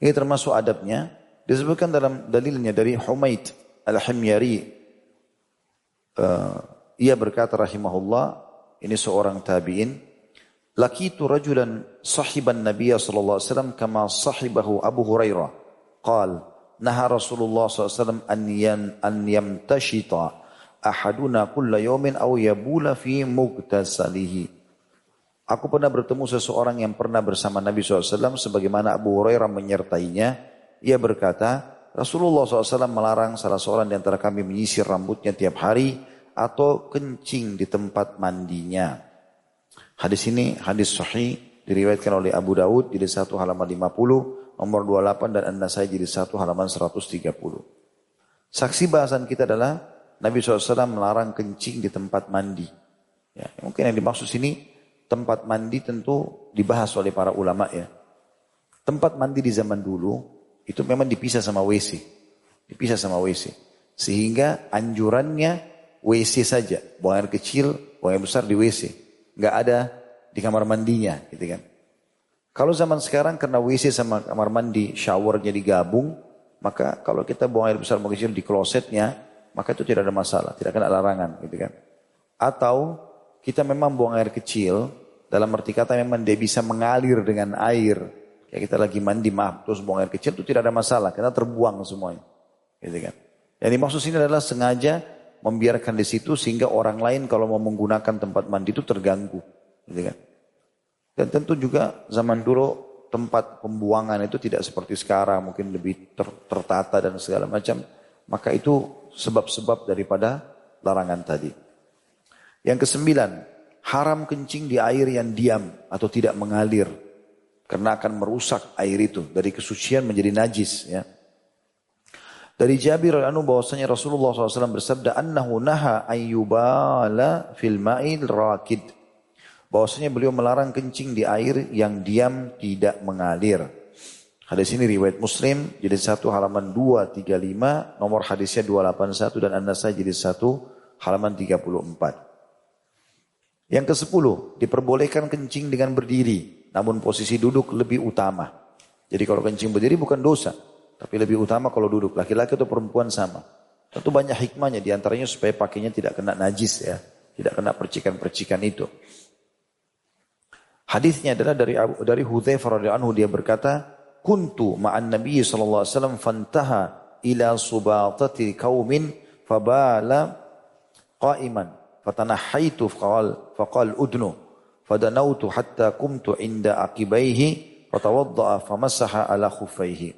S1: Ini termasuk adabnya. Disebutkan dalam dalilnya dari Humaid al-Himyari. Uh, ia berkata rahimahullah, ini seorang tabi'in, lakitu rajulan sahiban Nabi sallallahu alaihi wasallam kama sahibahu Abu Hurairah. Qal, naha Rasulullah SAW an yan an yamtashita ahaduna kulla yawmin aw yabula fi mugtasalihi. Aku pernah bertemu seseorang yang pernah bersama Nabi SAW sebagaimana Abu Hurairah menyertainya. Ia berkata, Rasulullah SAW melarang salah seorang di antara kami menyisir rambutnya tiap hari atau kencing di tempat mandinya. Hadis ini hadis sahih diriwayatkan oleh Abu Dawud jadi satu halaman 50, nomor 28 dan An-Nasai jadi satu halaman 130. Saksi bahasan kita adalah Nabi SAW melarang kencing di tempat mandi. Ya, mungkin yang dimaksud sini tempat mandi tentu dibahas oleh para ulama ya. Tempat mandi di zaman dulu itu memang dipisah sama WC. Dipisah sama WC. Sehingga anjurannya WC saja, buang air kecil, buang air besar di WC. Nggak ada di kamar mandinya, gitu kan. Kalau zaman sekarang karena WC sama kamar mandi, showernya digabung, maka kalau kita buang air besar buang kecil di klosetnya, maka itu tidak ada masalah, tidak kena larangan, gitu kan. Atau kita memang buang air kecil, dalam arti kata memang dia bisa mengalir dengan air. Kayak kita lagi mandi, maaf, terus buang air kecil itu tidak ada masalah, karena terbuang semuanya. Gitu kan. Yang dimaksud sini adalah sengaja membiarkan di situ sehingga orang lain kalau mau menggunakan tempat mandi itu terganggu. Gitu kan? Dan tentu juga zaman dulu tempat pembuangan itu tidak seperti sekarang, mungkin lebih ter, tertata dan segala macam. Maka itu sebab-sebab daripada larangan tadi. Yang kesembilan, haram kencing di air yang diam atau tidak mengalir. Karena akan merusak air itu dari kesucian menjadi najis. Ya. Dari Jabir anu bahwasanya Rasulullah SAW bersabda annahu naha ayyubala fil ma'il rakid. Bahwasanya beliau melarang kencing di air yang diam tidak mengalir. Hadis ini riwayat Muslim jadi satu halaman 235, nomor hadisnya 281 dan An-Nasai jadi satu halaman 34. Yang ke sepuluh, diperbolehkan kencing dengan berdiri. Namun posisi duduk lebih utama. Jadi kalau kencing berdiri bukan dosa. Tapi lebih utama kalau duduk. Laki-laki atau perempuan sama. Tentu banyak hikmahnya. Di antaranya supaya pakainya tidak kena najis ya. Tidak kena percikan-percikan itu. Hadisnya adalah dari dari Hudzaifah radhiyallahu anhu dia berkata, "Kuntu ma'an Nabi sallallahu alaihi wasallam fantaha ila subatati qaumin fabala qa'iman fatanahaitu faqal faqal udnu fadanautu hatta kumtu inda akibaihi fatawadda'a famasaha ala khuffaihi."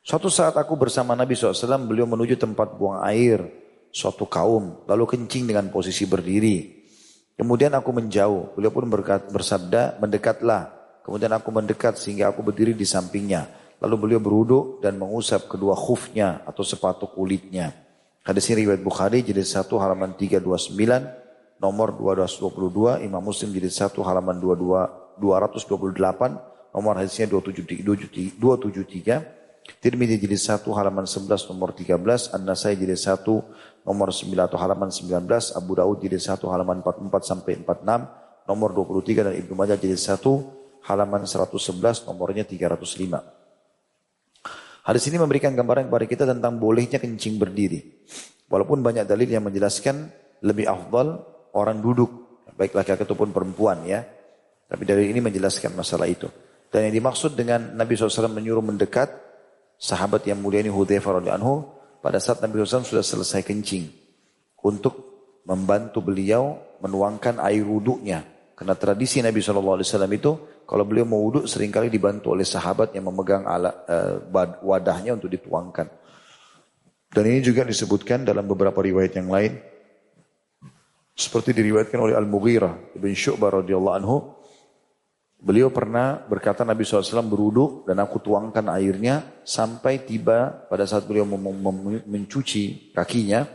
S1: Suatu saat aku bersama Nabi SAW, beliau menuju tempat buang air suatu kaum, lalu kencing dengan posisi berdiri. Kemudian aku menjauh. Beliau pun berkat, bersabda, mendekatlah. Kemudian aku mendekat sehingga aku berdiri di sampingnya. Lalu beliau beruduk dan mengusap kedua khufnya atau sepatu kulitnya. Hadis ini riwayat Bukhari jadi satu halaman 329, nomor 222, Imam Muslim jadi satu halaman 22, 228, nomor hadisnya 273, 273 Tirmidzi jadi satu halaman 11 nomor 13, An-Nasai jadi satu nomor 9 atau halaman 19, Abu Daud jilid 1 halaman 44 sampai 46, nomor 23 dan Ibnu Majah jilid 1 halaman 111 nomornya 305. Hadis ini memberikan gambaran kepada kita tentang bolehnya kencing berdiri. Walaupun banyak dalil yang menjelaskan lebih afdal orang duduk, baik laki-laki ataupun perempuan ya. Tapi dari ini menjelaskan masalah itu. Dan yang dimaksud dengan Nabi SAW menyuruh mendekat, sahabat yang mulia ini Hudhaifah anhu, pada saat Nabi SAW sudah selesai kencing untuk membantu beliau menuangkan air wuduknya. Karena tradisi Nabi SAW itu kalau beliau mau wuduk sering kali dibantu oleh sahabat yang memegang alat, uh, wadahnya untuk dituangkan. Dan ini juga disebutkan dalam beberapa riwayat yang lain. Seperti diriwayatkan oleh Al-Mughirah Ibn Syu'bah radhiyallahu anhu Beliau pernah berkata Nabi SAW beruduk dan aku tuangkan airnya sampai tiba pada saat beliau mencuci kakinya.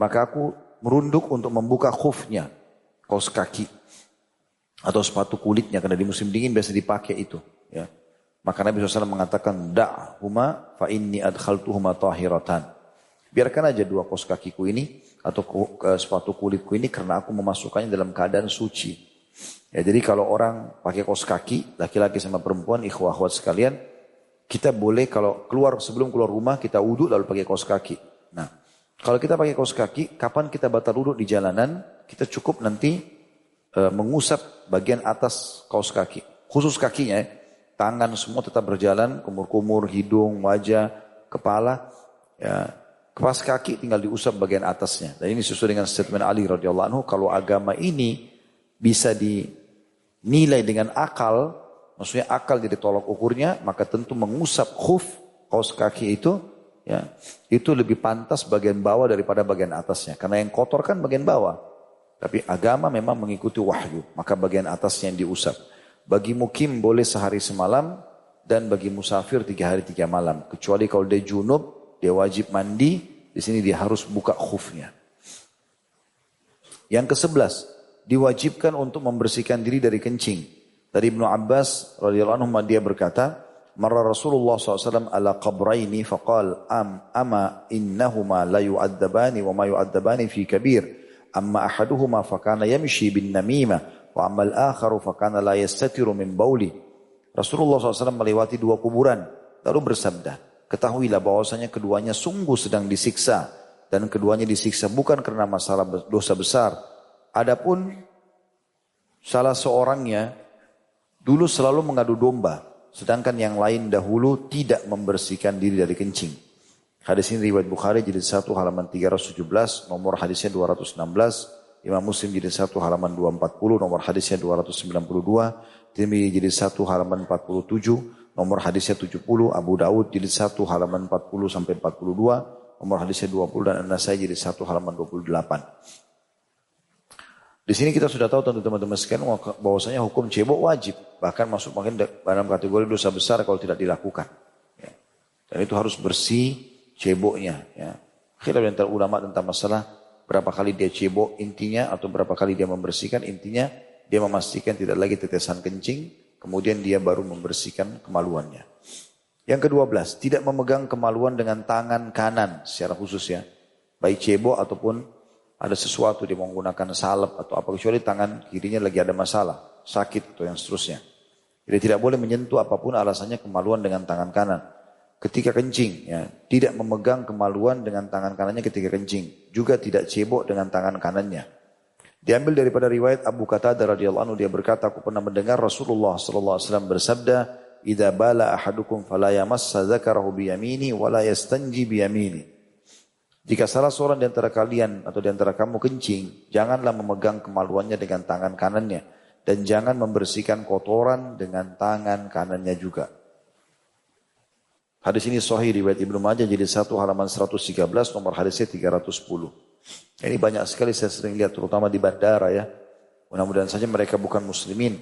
S1: Maka aku merunduk untuk membuka khufnya, kaos kaki. Atau sepatu kulitnya karena di musim dingin biasa dipakai itu. Ya. Maka Nabi SAW mengatakan, Da'huma fa inni adkhaltuhuma tahiratan. Biarkan aja dua kaos kakiku ini atau sepatu kulitku ini karena aku memasukkannya dalam keadaan suci. Ya, jadi kalau orang pakai kos kaki, laki-laki sama perempuan, ikhwah akhwat sekalian, kita boleh kalau keluar sebelum keluar rumah kita wudhu lalu pakai kos kaki. Nah, kalau kita pakai kos kaki, kapan kita batal wudhu di jalanan? Kita cukup nanti e, mengusap bagian atas kaos kaki, khusus kakinya, ya. tangan semua tetap berjalan, kumur-kumur, hidung, wajah, kepala, ya. Kepas kaki tinggal diusap bagian atasnya. Dan ini sesuai dengan statement Ali radhiyallahu anhu, kalau agama ini bisa di nilai dengan akal, maksudnya akal jadi tolok ukurnya, maka tentu mengusap khuf, kaos kaki itu, ya itu lebih pantas bagian bawah daripada bagian atasnya. Karena yang kotor kan bagian bawah. Tapi agama memang mengikuti wahyu, maka bagian atasnya yang diusap. Bagi mukim boleh sehari semalam, dan bagi musafir tiga hari tiga malam. Kecuali kalau dia junub, dia wajib mandi, di sini dia harus buka khufnya. Yang ke sebelas, diwajibkan untuk membersihkan diri dari kencing. Dari Ibnu Abbas radhiyallahu anhu dia berkata, "Marra Rasulullah SAW ala qabraini faqal am ama innahuma la yu'adzabani wa ma yu'adzabani fi kabir. Amma ahaduhuma fakana yamshi bin namimah wa amma al-akharu fakana la yastatiru min bauli." Rasulullah SAW melewati dua kuburan lalu bersabda, "Ketahuilah bahwasanya keduanya sungguh sedang disiksa dan keduanya disiksa bukan karena masalah dosa besar Adapun salah seorangnya dulu selalu mengadu domba, sedangkan yang lain dahulu tidak membersihkan diri dari kencing. Hadis ini riwayat Bukhari jadi satu halaman 317, nomor hadisnya 216, Imam Muslim jadi satu halaman 240, nomor hadisnya 292, Tirmidzi jadi satu halaman 47, nomor hadisnya 70, Abu Daud jadi satu halaman 40 sampai 42, nomor hadisnya 20 dan An-Nasai jadi satu halaman 28. Di sini kita sudah tahu tentu teman-teman sekalian bahwasanya hukum cebok wajib. Bahkan masuk mungkin dalam kategori dosa besar kalau tidak dilakukan. Ya. Dan itu harus bersih ceboknya. Ya. Khilaf antara ulama tentang masalah berapa kali dia cebok intinya atau berapa kali dia membersihkan intinya dia memastikan tidak lagi tetesan kencing kemudian dia baru membersihkan kemaluannya. Yang kedua belas, tidak memegang kemaluan dengan tangan kanan secara khusus ya. Baik cebok ataupun ada sesuatu dia menggunakan salep atau apa kecuali tangan kirinya lagi ada masalah, sakit atau yang seterusnya. Jadi tidak boleh menyentuh apa pun alasannya kemaluan dengan tangan kanan. Ketika kencing, ya, tidak memegang kemaluan dengan tangan kanannya ketika kencing. Juga tidak cebok dengan tangan kanannya. Diambil daripada riwayat Abu Qatadah radhiyallahu anhu dia berkata, aku pernah mendengar Rasulullah sallallahu alaihi wasallam bersabda, "Idza bala ahadukum fala yamassa dzakarahu bi yamini wa la yastanji bi yamini." Jika salah seorang di antara kalian atau di antara kamu kencing, janganlah memegang kemaluannya dengan tangan kanannya. Dan jangan membersihkan kotoran dengan tangan kanannya juga. Hadis ini sahih riwayat Ibnu Majah jadi satu halaman 113 nomor hadisnya 310. Ini banyak sekali saya sering lihat terutama di bandara ya. Mudah-mudahan saja mereka bukan muslimin.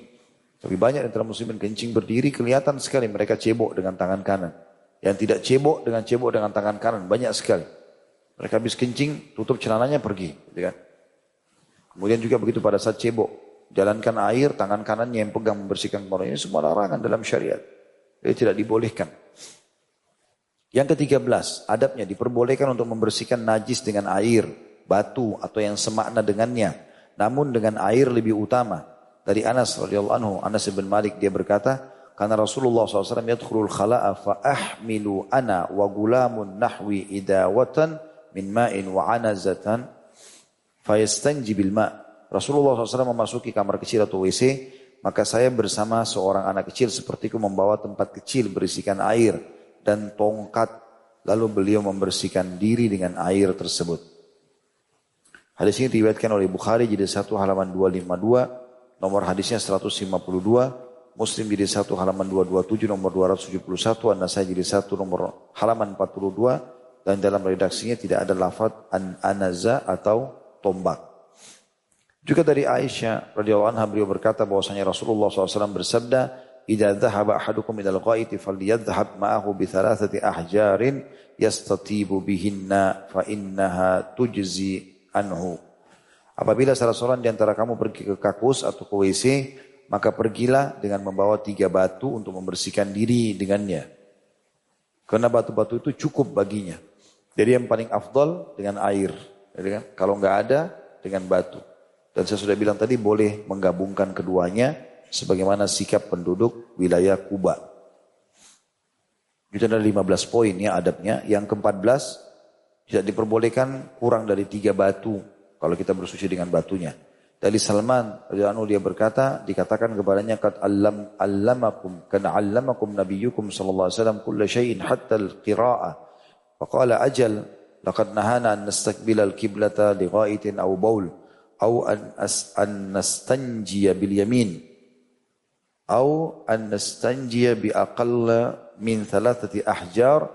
S1: Tapi banyak antara muslimin kencing berdiri kelihatan sekali mereka cebok dengan tangan kanan. Yang tidak cebok dengan cebok dengan tangan kanan banyak sekali. Mereka habis kencing, tutup celananya pergi. Gitu kan? Kemudian juga begitu pada saat cebok. Jalankan air, tangan kanannya yang pegang membersihkan kepala. Ini semua larangan dalam syariat. Jadi tidak dibolehkan. Yang ketiga belas, adabnya diperbolehkan untuk membersihkan najis dengan air, batu atau yang semakna dengannya. Namun dengan air lebih utama. Dari Anas radhiyallahu anhu, Anas bin Malik dia berkata, karena Rasulullah SAW yadkhulul khala'a fa'ahmilu ana wa gulamun nahwi idawatan min ma'in wa anazatan fayastanji bil ma' Rasulullah SAW memasuki kamar kecil atau WC maka saya bersama seorang anak kecil sepertiku membawa tempat kecil berisikan air dan tongkat lalu beliau membersihkan diri dengan air tersebut Hadis ini diriwayatkan oleh Bukhari jadi satu halaman 252 nomor hadisnya 152 Muslim jadi satu halaman 227 nomor 271 An-Nasai jadi satu nomor halaman 42 dan dalam redaksinya tidak ada lafaz an anaza atau tombak. Juga dari Aisyah radhiyallahu anha beliau berkata bahwasanya Rasulullah SAW bersabda, "Idza dhahaba ahadukum ila al-ghaiti falyadhhab ma'ahu bi thalathati ahjarin yastatibu bihinna fa innaha tujzi anhu." Apabila salah seorang di antara kamu pergi ke kakus atau ke WC, maka pergilah dengan membawa tiga batu untuk membersihkan diri dengannya. Karena batu-batu itu cukup baginya. Jadi yang paling afdol dengan air. Jadi kan, kalau nggak ada dengan batu. Dan saya sudah bilang tadi boleh menggabungkan keduanya sebagaimana sikap penduduk wilayah Kuba. Itu ada 15 poin ya adabnya. Yang ke-14 tidak diperbolehkan kurang dari tiga batu kalau kita bersuci dengan batunya. Dari Salman radhiyallahu dia berkata dikatakan kepadanya kat allam allamakum kana allamakum nabiyyukum sallallahu alaihi wasallam kulla syai'in hatta al-qira'ah Faqala ajal laqad nahana an nastaqbil al-qiblata li ghaitin aw baul aw an as an nastanjiya bil yamin aw an nastanjiya bi aqalla min thalathati ahjar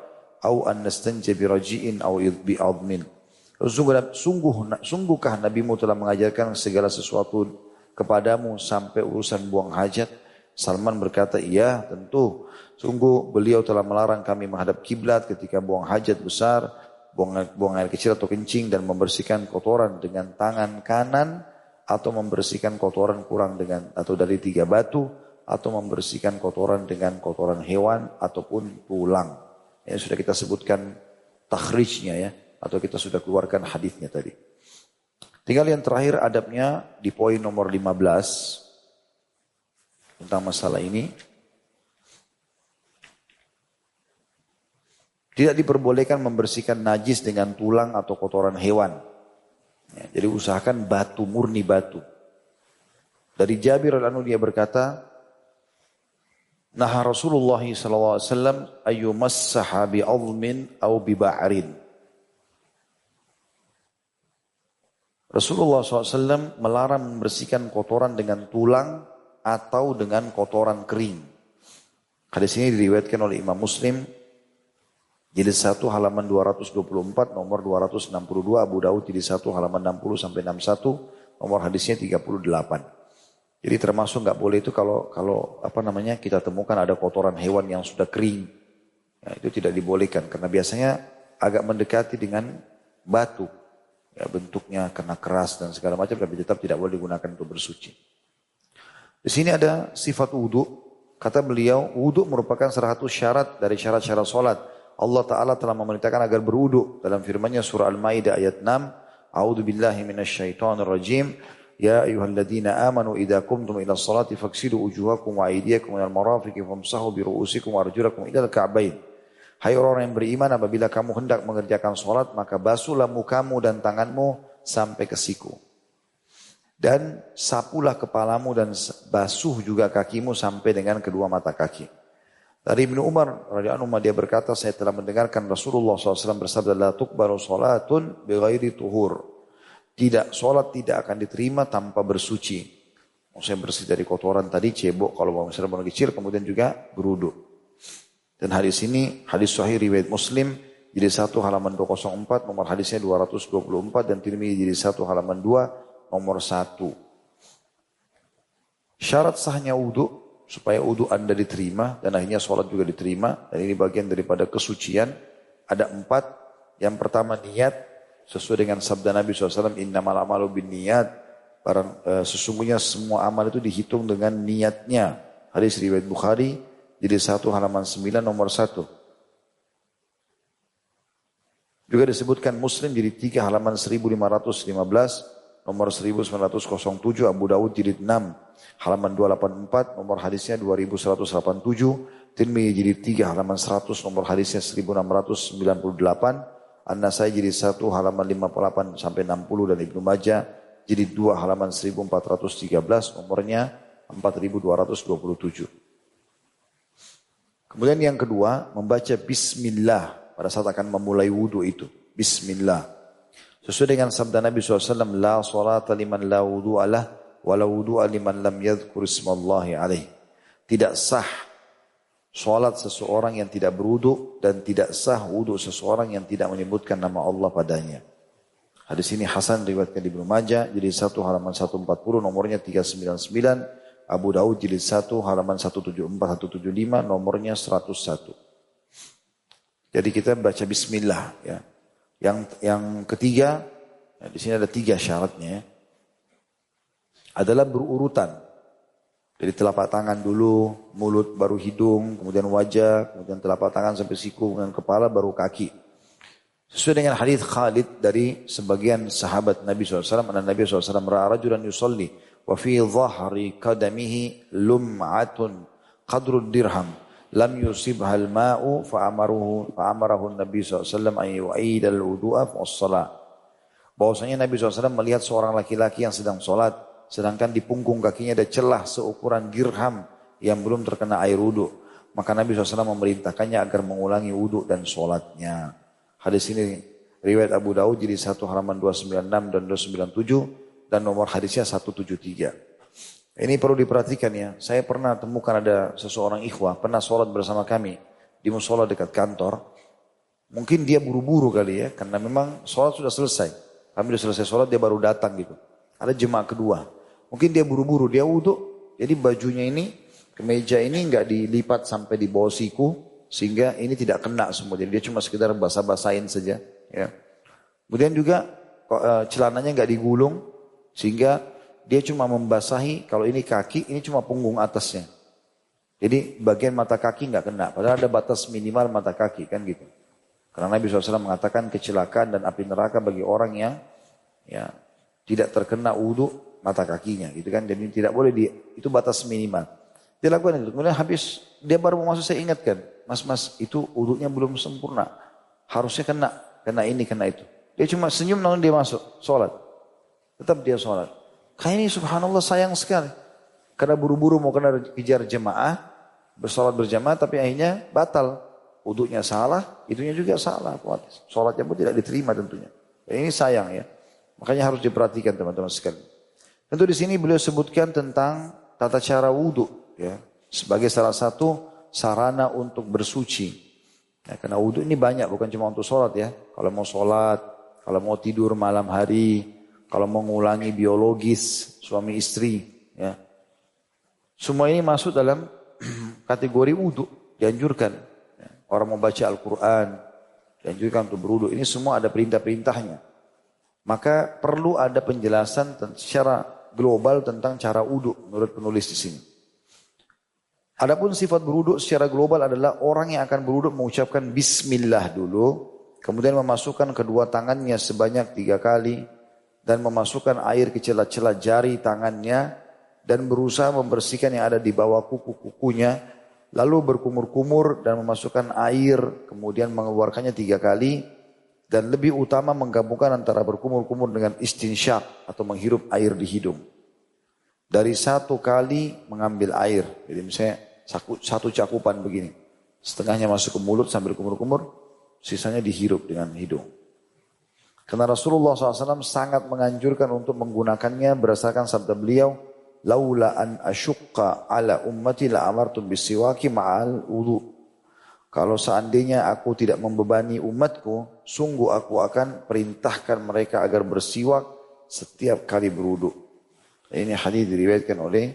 S1: aw an nastanjiya bi raji'in aw bi admin Sungguh, sungguh, sungguhkah NabiMu telah mengajarkan segala sesuatu kepadamu sampai urusan buang hajat? Salman berkata, iya tentu. Sungguh beliau telah melarang kami menghadap kiblat ketika buang hajat besar, buang, buang air kecil atau kencing dan membersihkan kotoran dengan tangan kanan atau membersihkan kotoran kurang dengan atau dari tiga batu atau membersihkan kotoran dengan kotoran hewan ataupun tulang. Yang sudah kita sebutkan takhrijnya ya atau kita sudah keluarkan hadisnya tadi. Tinggal yang terakhir adabnya di poin nomor 15 tentang masalah ini. Tidak diperbolehkan membersihkan najis dengan tulang atau kotoran hewan. Ya, jadi usahakan batu, murni batu. Dari Jabir al dia berkata, Nah Rasulullah SAW ayyumassaha bi'admin au biba'rin. Rasulullah SAW melarang membersihkan kotoran dengan tulang atau dengan kotoran kering. Hadis ini diriwayatkan oleh Imam Muslim Jilid 1 halaman 224 nomor 262 Abu Daud jilid 1 halaman 60 sampai 61 nomor hadisnya 38. Jadi termasuk nggak boleh itu kalau kalau apa namanya kita temukan ada kotoran hewan yang sudah kering. Ya, itu tidak dibolehkan karena biasanya agak mendekati dengan batu. Ya, bentuknya kena keras dan segala macam tapi tetap tidak boleh digunakan untuk bersuci. Di sini ada sifat wudhu. Kata beliau, wudhu merupakan salah satu syarat dari syarat-syarat sholat Allah Ta'ala telah memerintahkan agar berwudu dalam firmannya surah Al-Ma'idah ayat 6 A'udzu billahi minasyaitonir rajim. Amanu idza qumtum ila sholati faghsilu wujuhakum wa aydiyakum ilal marafiqi famsahu bi ru'usikum wa arjulakum ilal ka'bain. Hai orang yang beriman apabila kamu hendak mengerjakan sholat maka basuhlah mukamu dan tanganmu sampai ke siku. Dan sapulah kepalamu dan basuh juga kakimu sampai dengan kedua mata kaki. Dari Ibnu Umar radhiyallahu anhu dia berkata saya telah mendengarkan Rasulullah SAW bersabda la tuqbalu salatun bighairi tuhur. Tidak, sholat tidak akan diterima tanpa bersuci. Maksudnya bersih dari kotoran tadi, cebok kalau misalnya mau kecil, kemudian juga beruduk. Dan hadis ini, hadis sahih riwayat muslim, jadi satu halaman 204, nomor hadisnya 224, dan Tirmidzi jadi satu halaman 2, nomor 1. Syarat sahnya wudhu, supaya wudhu anda diterima, dan akhirnya sholat juga diterima, dan ini bagian daripada kesucian, ada empat. Yang pertama niat, sesuai dengan sabda Nabi SAW, innamal amalu bin niat, barang, e, sesungguhnya semua amal itu dihitung dengan niatnya. Hadis riwayat Bukhari, jadi satu halaman 9 nomor satu. Juga disebutkan Muslim jadi tiga halaman 1515, nomor 1907, Abu Dawud jilid 6, halaman 284, nomor hadisnya 2187, Tirmidzi jilid 3 halaman 100, nomor hadisnya 1698, An-Nasai jadi 1 halaman 58 sampai 60 dan Ibnu Majah jadi 2 halaman 1413 nomornya 4227. Kemudian yang kedua membaca bismillah pada saat akan memulai wudhu itu. Bismillah. Sesuai dengan sabda Nabi SAW, La salata liman la wudu'alah, wa la liman lam yadhkur ismallahi alaih. Tidak sah Sholat seseorang yang tidak berwudu dan tidak sah wudu seseorang yang tidak menyebutkan nama Allah padanya. Hadis ini Hasan riwayatkan di Ibnu Majah jadi satu halaman 140 nomornya 399 Abu Daud jilid 1 halaman 174 175 nomornya 101. Jadi kita baca bismillah ya. Yang yang ketiga ya, di sini ada tiga syaratnya adalah berurutan. Jadi telapak tangan dulu, mulut baru hidung, kemudian wajah, kemudian telapak tangan sampai siku, kemudian kepala baru kaki. Sesuai dengan hadis Khalid dari sebagian sahabat Nabi SAW, dan Nabi SAW ra'a yusalli wa fi dhahri qadamihi lum'atun qadrul dirham lam yusibha al-ma'u fa'amaruhu fa'amarahu Nabi SAW an yu'id al-wudu'a fa'as-salat. Bahwasanya Nabi SAW melihat seorang laki-laki yang sedang sholat Sedangkan di punggung kakinya ada celah seukuran dirham yang belum terkena air wudhu. Maka Nabi SAW memerintahkannya agar mengulangi wudhu dan sholatnya. Hadis ini riwayat Abu Daud jadi satu halaman 296 dan 297 dan nomor hadisnya 173. Ini perlu diperhatikan ya. Saya pernah temukan ada seseorang ikhwah pernah sholat bersama kami di musola dekat kantor. Mungkin dia buru-buru kali ya, karena memang sholat sudah selesai. Kami sudah selesai sholat, dia baru datang gitu. Ada jemaah kedua. Mungkin dia buru-buru, dia wudhu. Jadi bajunya ini, kemeja ini nggak dilipat sampai di bawah siku. Sehingga ini tidak kena semua. Jadi dia cuma sekedar basah-basahin saja. Ya. Kemudian juga eh, celananya nggak digulung. Sehingga dia cuma membasahi, kalau ini kaki, ini cuma punggung atasnya. Jadi bagian mata kaki nggak kena. Padahal ada batas minimal mata kaki kan gitu. Karena Nabi SAW mengatakan kecelakaan dan api neraka bagi orang yang ya tidak terkena wudhu mata kakinya gitu kan. Ini tidak boleh di itu batas minimal. Dia lakukan itu. Kemudian habis dia baru mau masuk saya ingatkan, mas mas itu uduknya belum sempurna. Harusnya kena, kena ini, kena itu. Dia cuma senyum namun dia masuk sholat. Tetap dia sholat. Kayak ini subhanallah sayang sekali. Karena buru-buru mau kena kejar jemaah, bersolat berjamaah tapi akhirnya batal. Uduknya salah, itunya juga salah. Sholatnya pun tidak diterima tentunya. Ini sayang ya. Makanya harus diperhatikan teman-teman sekalian. Tentu di sini beliau sebutkan tentang tata cara wudhu ya sebagai salah satu sarana untuk bersuci. Ya, karena wudhu ini banyak bukan cuma untuk sholat ya. Kalau mau sholat, kalau mau tidur malam hari, kalau mengulangi biologis suami istri, ya. Semua ini masuk dalam kategori wudhu dianjurkan. Ya. Orang mau baca Al-Quran, dianjurkan untuk berwudhu. Ini semua ada perintah-perintahnya. Maka perlu ada penjelasan secara global tentang cara wudhu menurut penulis di sini. Adapun sifat berwudhu secara global adalah orang yang akan berwudhu mengucapkan bismillah dulu, kemudian memasukkan kedua tangannya sebanyak tiga kali dan memasukkan air ke celah-celah jari tangannya dan berusaha membersihkan yang ada di bawah kuku-kukunya lalu berkumur-kumur dan memasukkan air kemudian mengeluarkannya tiga kali dan lebih utama menggabungkan antara berkumur-kumur dengan istinsyak atau menghirup air di hidung. Dari satu kali mengambil air, jadi misalnya satu cakupan begini, setengahnya masuk ke mulut sambil kumur-kumur, sisanya dihirup dengan hidung. Karena Rasulullah SAW sangat menganjurkan untuk menggunakannya berdasarkan sabda beliau, laula an ala ummati la amartum bisiwaki ma'al wudu. Kalau seandainya aku tidak membebani umatku, sungguh aku akan perintahkan mereka agar bersiwak setiap kali berwudu. Ini hadis diriwayatkan oleh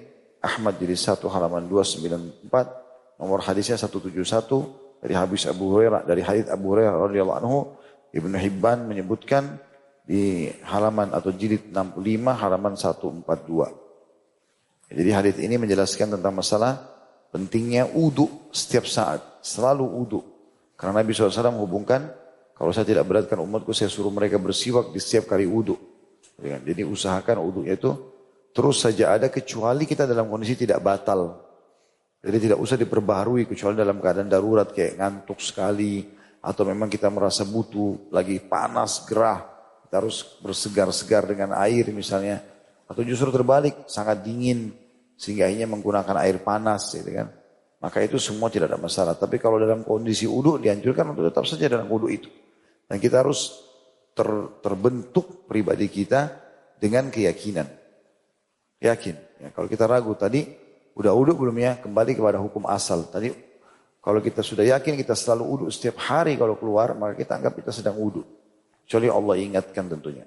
S1: Ahmad jadi satu halaman 294, nomor hadisnya 171 dari habis Abu Hurairah dari hadis Abu Hurairah radhiyallahu anhu Ibnu Hibban menyebutkan di halaman atau jilid 65 halaman 142. Jadi hadis ini menjelaskan tentang masalah pentingnya udu setiap saat, selalu udu. Karena Nabi SAW hubungkan, kalau saya tidak beratkan umatku, saya suruh mereka bersiwak di setiap kali udu. Jadi usahakan udunya itu terus saja ada kecuali kita dalam kondisi tidak batal. Jadi tidak usah diperbaharui kecuali dalam keadaan darurat kayak ngantuk sekali atau memang kita merasa butuh lagi panas gerah kita harus bersegar-segar dengan air misalnya atau justru terbalik sangat dingin sehingga akhirnya menggunakan air panas gitu kan. Maka itu semua tidak ada masalah. Tapi kalau dalam kondisi uduk dianjurkan untuk tetap saja dalam uduk itu. Dan kita harus ter, terbentuk pribadi kita dengan keyakinan. Yakin. Ya, kalau kita ragu tadi, udah uduk belum ya? Kembali kepada hukum asal. Tadi kalau kita sudah yakin kita selalu uduk setiap hari kalau keluar, maka kita anggap kita sedang uduk. Kecuali Allah ingatkan tentunya.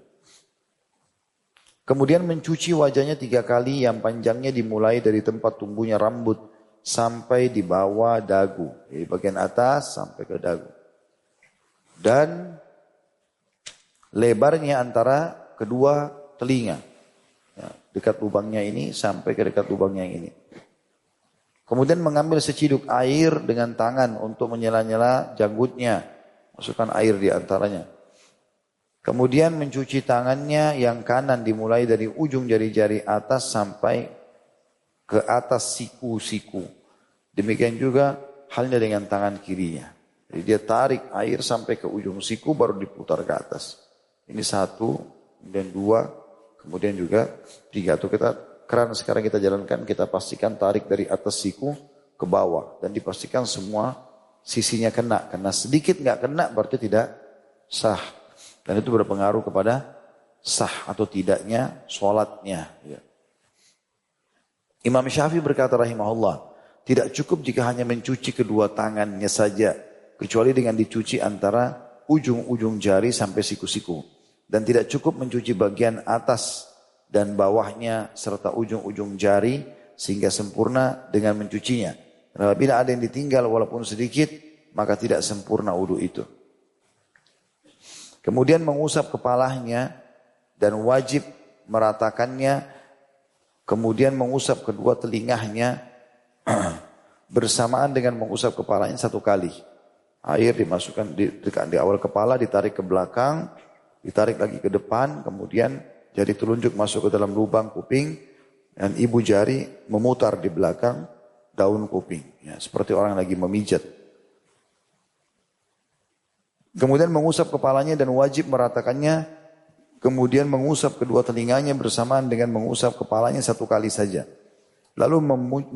S1: Kemudian mencuci wajahnya tiga kali yang panjangnya dimulai dari tempat tumbuhnya rambut sampai di bawah dagu. Jadi bagian atas sampai ke dagu. Dan lebarnya antara kedua telinga dekat lubangnya ini sampai ke dekat lubangnya ini. Kemudian mengambil seciduk air dengan tangan untuk menyela-nyela janggutnya. Masukkan air di antaranya. Kemudian mencuci tangannya yang kanan dimulai dari ujung jari-jari atas sampai ke atas siku-siku. Demikian juga halnya dengan tangan kirinya. Jadi dia tarik air sampai ke ujung siku baru diputar ke atas. Ini satu, dan dua, Kemudian juga tiga atau kita keran sekarang kita jalankan kita pastikan tarik dari atas siku ke bawah dan dipastikan semua sisinya kena karena sedikit nggak kena berarti tidak sah dan itu berpengaruh kepada sah atau tidaknya sholatnya. Ya. Imam Syafi'i berkata rahimahullah tidak cukup jika hanya mencuci kedua tangannya saja kecuali dengan dicuci antara ujung-ujung jari sampai siku-siku dan tidak cukup mencuci bagian atas dan bawahnya serta ujung-ujung jari sehingga sempurna dengan mencucinya. Karena bila ada yang ditinggal walaupun sedikit, maka tidak sempurna wudhu itu. Kemudian mengusap kepalanya dan wajib meratakannya. Kemudian mengusap kedua telingahnya bersamaan dengan mengusap kepalanya satu kali. Air dimasukkan di, di awal kepala, ditarik ke belakang, ditarik lagi ke depan, kemudian jari telunjuk masuk ke dalam lubang kuping, dan ibu jari memutar di belakang daun kuping. Ya, seperti orang lagi memijat. Kemudian mengusap kepalanya dan wajib meratakannya. Kemudian mengusap kedua telinganya bersamaan dengan mengusap kepalanya satu kali saja. Lalu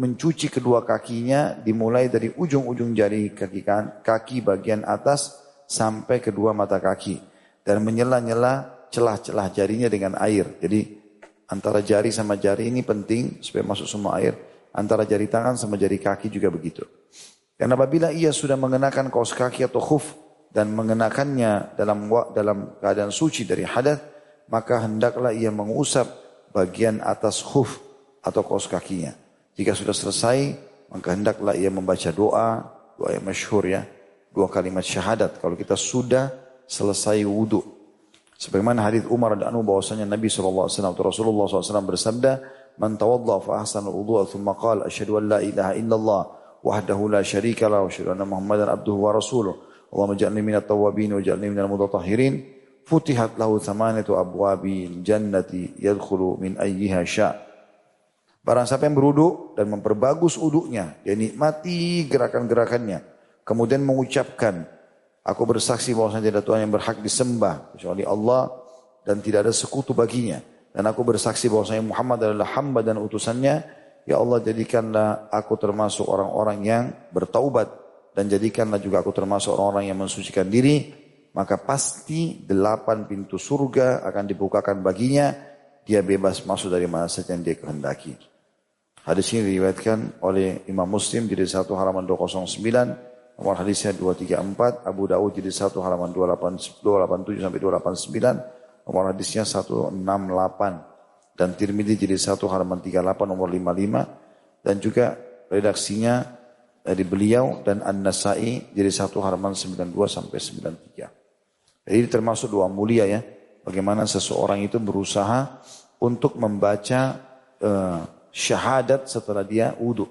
S1: mencuci kedua kakinya dimulai dari ujung-ujung jari kaki, kaki bagian atas sampai kedua mata kaki dan menyela-nyela celah-celah jarinya dengan air. Jadi antara jari sama jari ini penting supaya masuk semua air. Antara jari tangan sama jari kaki juga begitu. Karena apabila ia sudah mengenakan kaos kaki atau khuf dan mengenakannya dalam dalam keadaan suci dari hadas, maka hendaklah ia mengusap bagian atas khuf atau kaos kakinya. Jika sudah selesai, maka hendaklah ia membaca doa, doa yang masyhur ya, dua kalimat syahadat. Kalau kita sudah selesai wudhu. Sebagaimana hadis Umar dan Anu bahwasanya Nabi SAW atau Rasulullah SAW bersabda, "Man tawadda fa ahsana al-wudu'a thumma qala asyhadu an la ilaha illallah wahdahu la syarika lahu wa asyhadu Muhammadan abduhu wa rasuluh. Allahumma ij'alni minat tawwabin wa ij'alni minal mutatahhirin." futihat lahu thamanatu abwabi jannati yadkhulu min ayyiha sya' Barang siapa yang beruduk dan memperbagus uduknya, dia nikmati gerakan-gerakannya, kemudian mengucapkan, aku bersaksi bahwa tidak ada Tuhan yang berhak disembah kecuali Allah dan tidak ada sekutu baginya. Dan aku bersaksi bahwa Muhammad adalah hamba dan utusannya, ya Allah jadikanlah aku termasuk orang-orang yang bertaubat. Dan jadikanlah juga aku termasuk orang-orang yang mensucikan diri, maka pasti delapan pintu surga akan dibukakan baginya, dia bebas masuk dari mana saja yang dia kehendaki. Hadis ini diriwayatkan oleh Imam Muslim jadi satu halaman 209, nomor hadisnya 234, Abu Dawud jadi satu halaman 287 sampai 289, nomor hadisnya 168 dan Tirmidzi jadi satu halaman 38 nomor 55 dan juga redaksinya dari beliau dan An-Nasai jadi satu halaman 92 sampai 93. Jadi termasuk doa mulia ya. Bagaimana seseorang itu berusaha untuk membaca uh, syahadat setelah dia wudhu.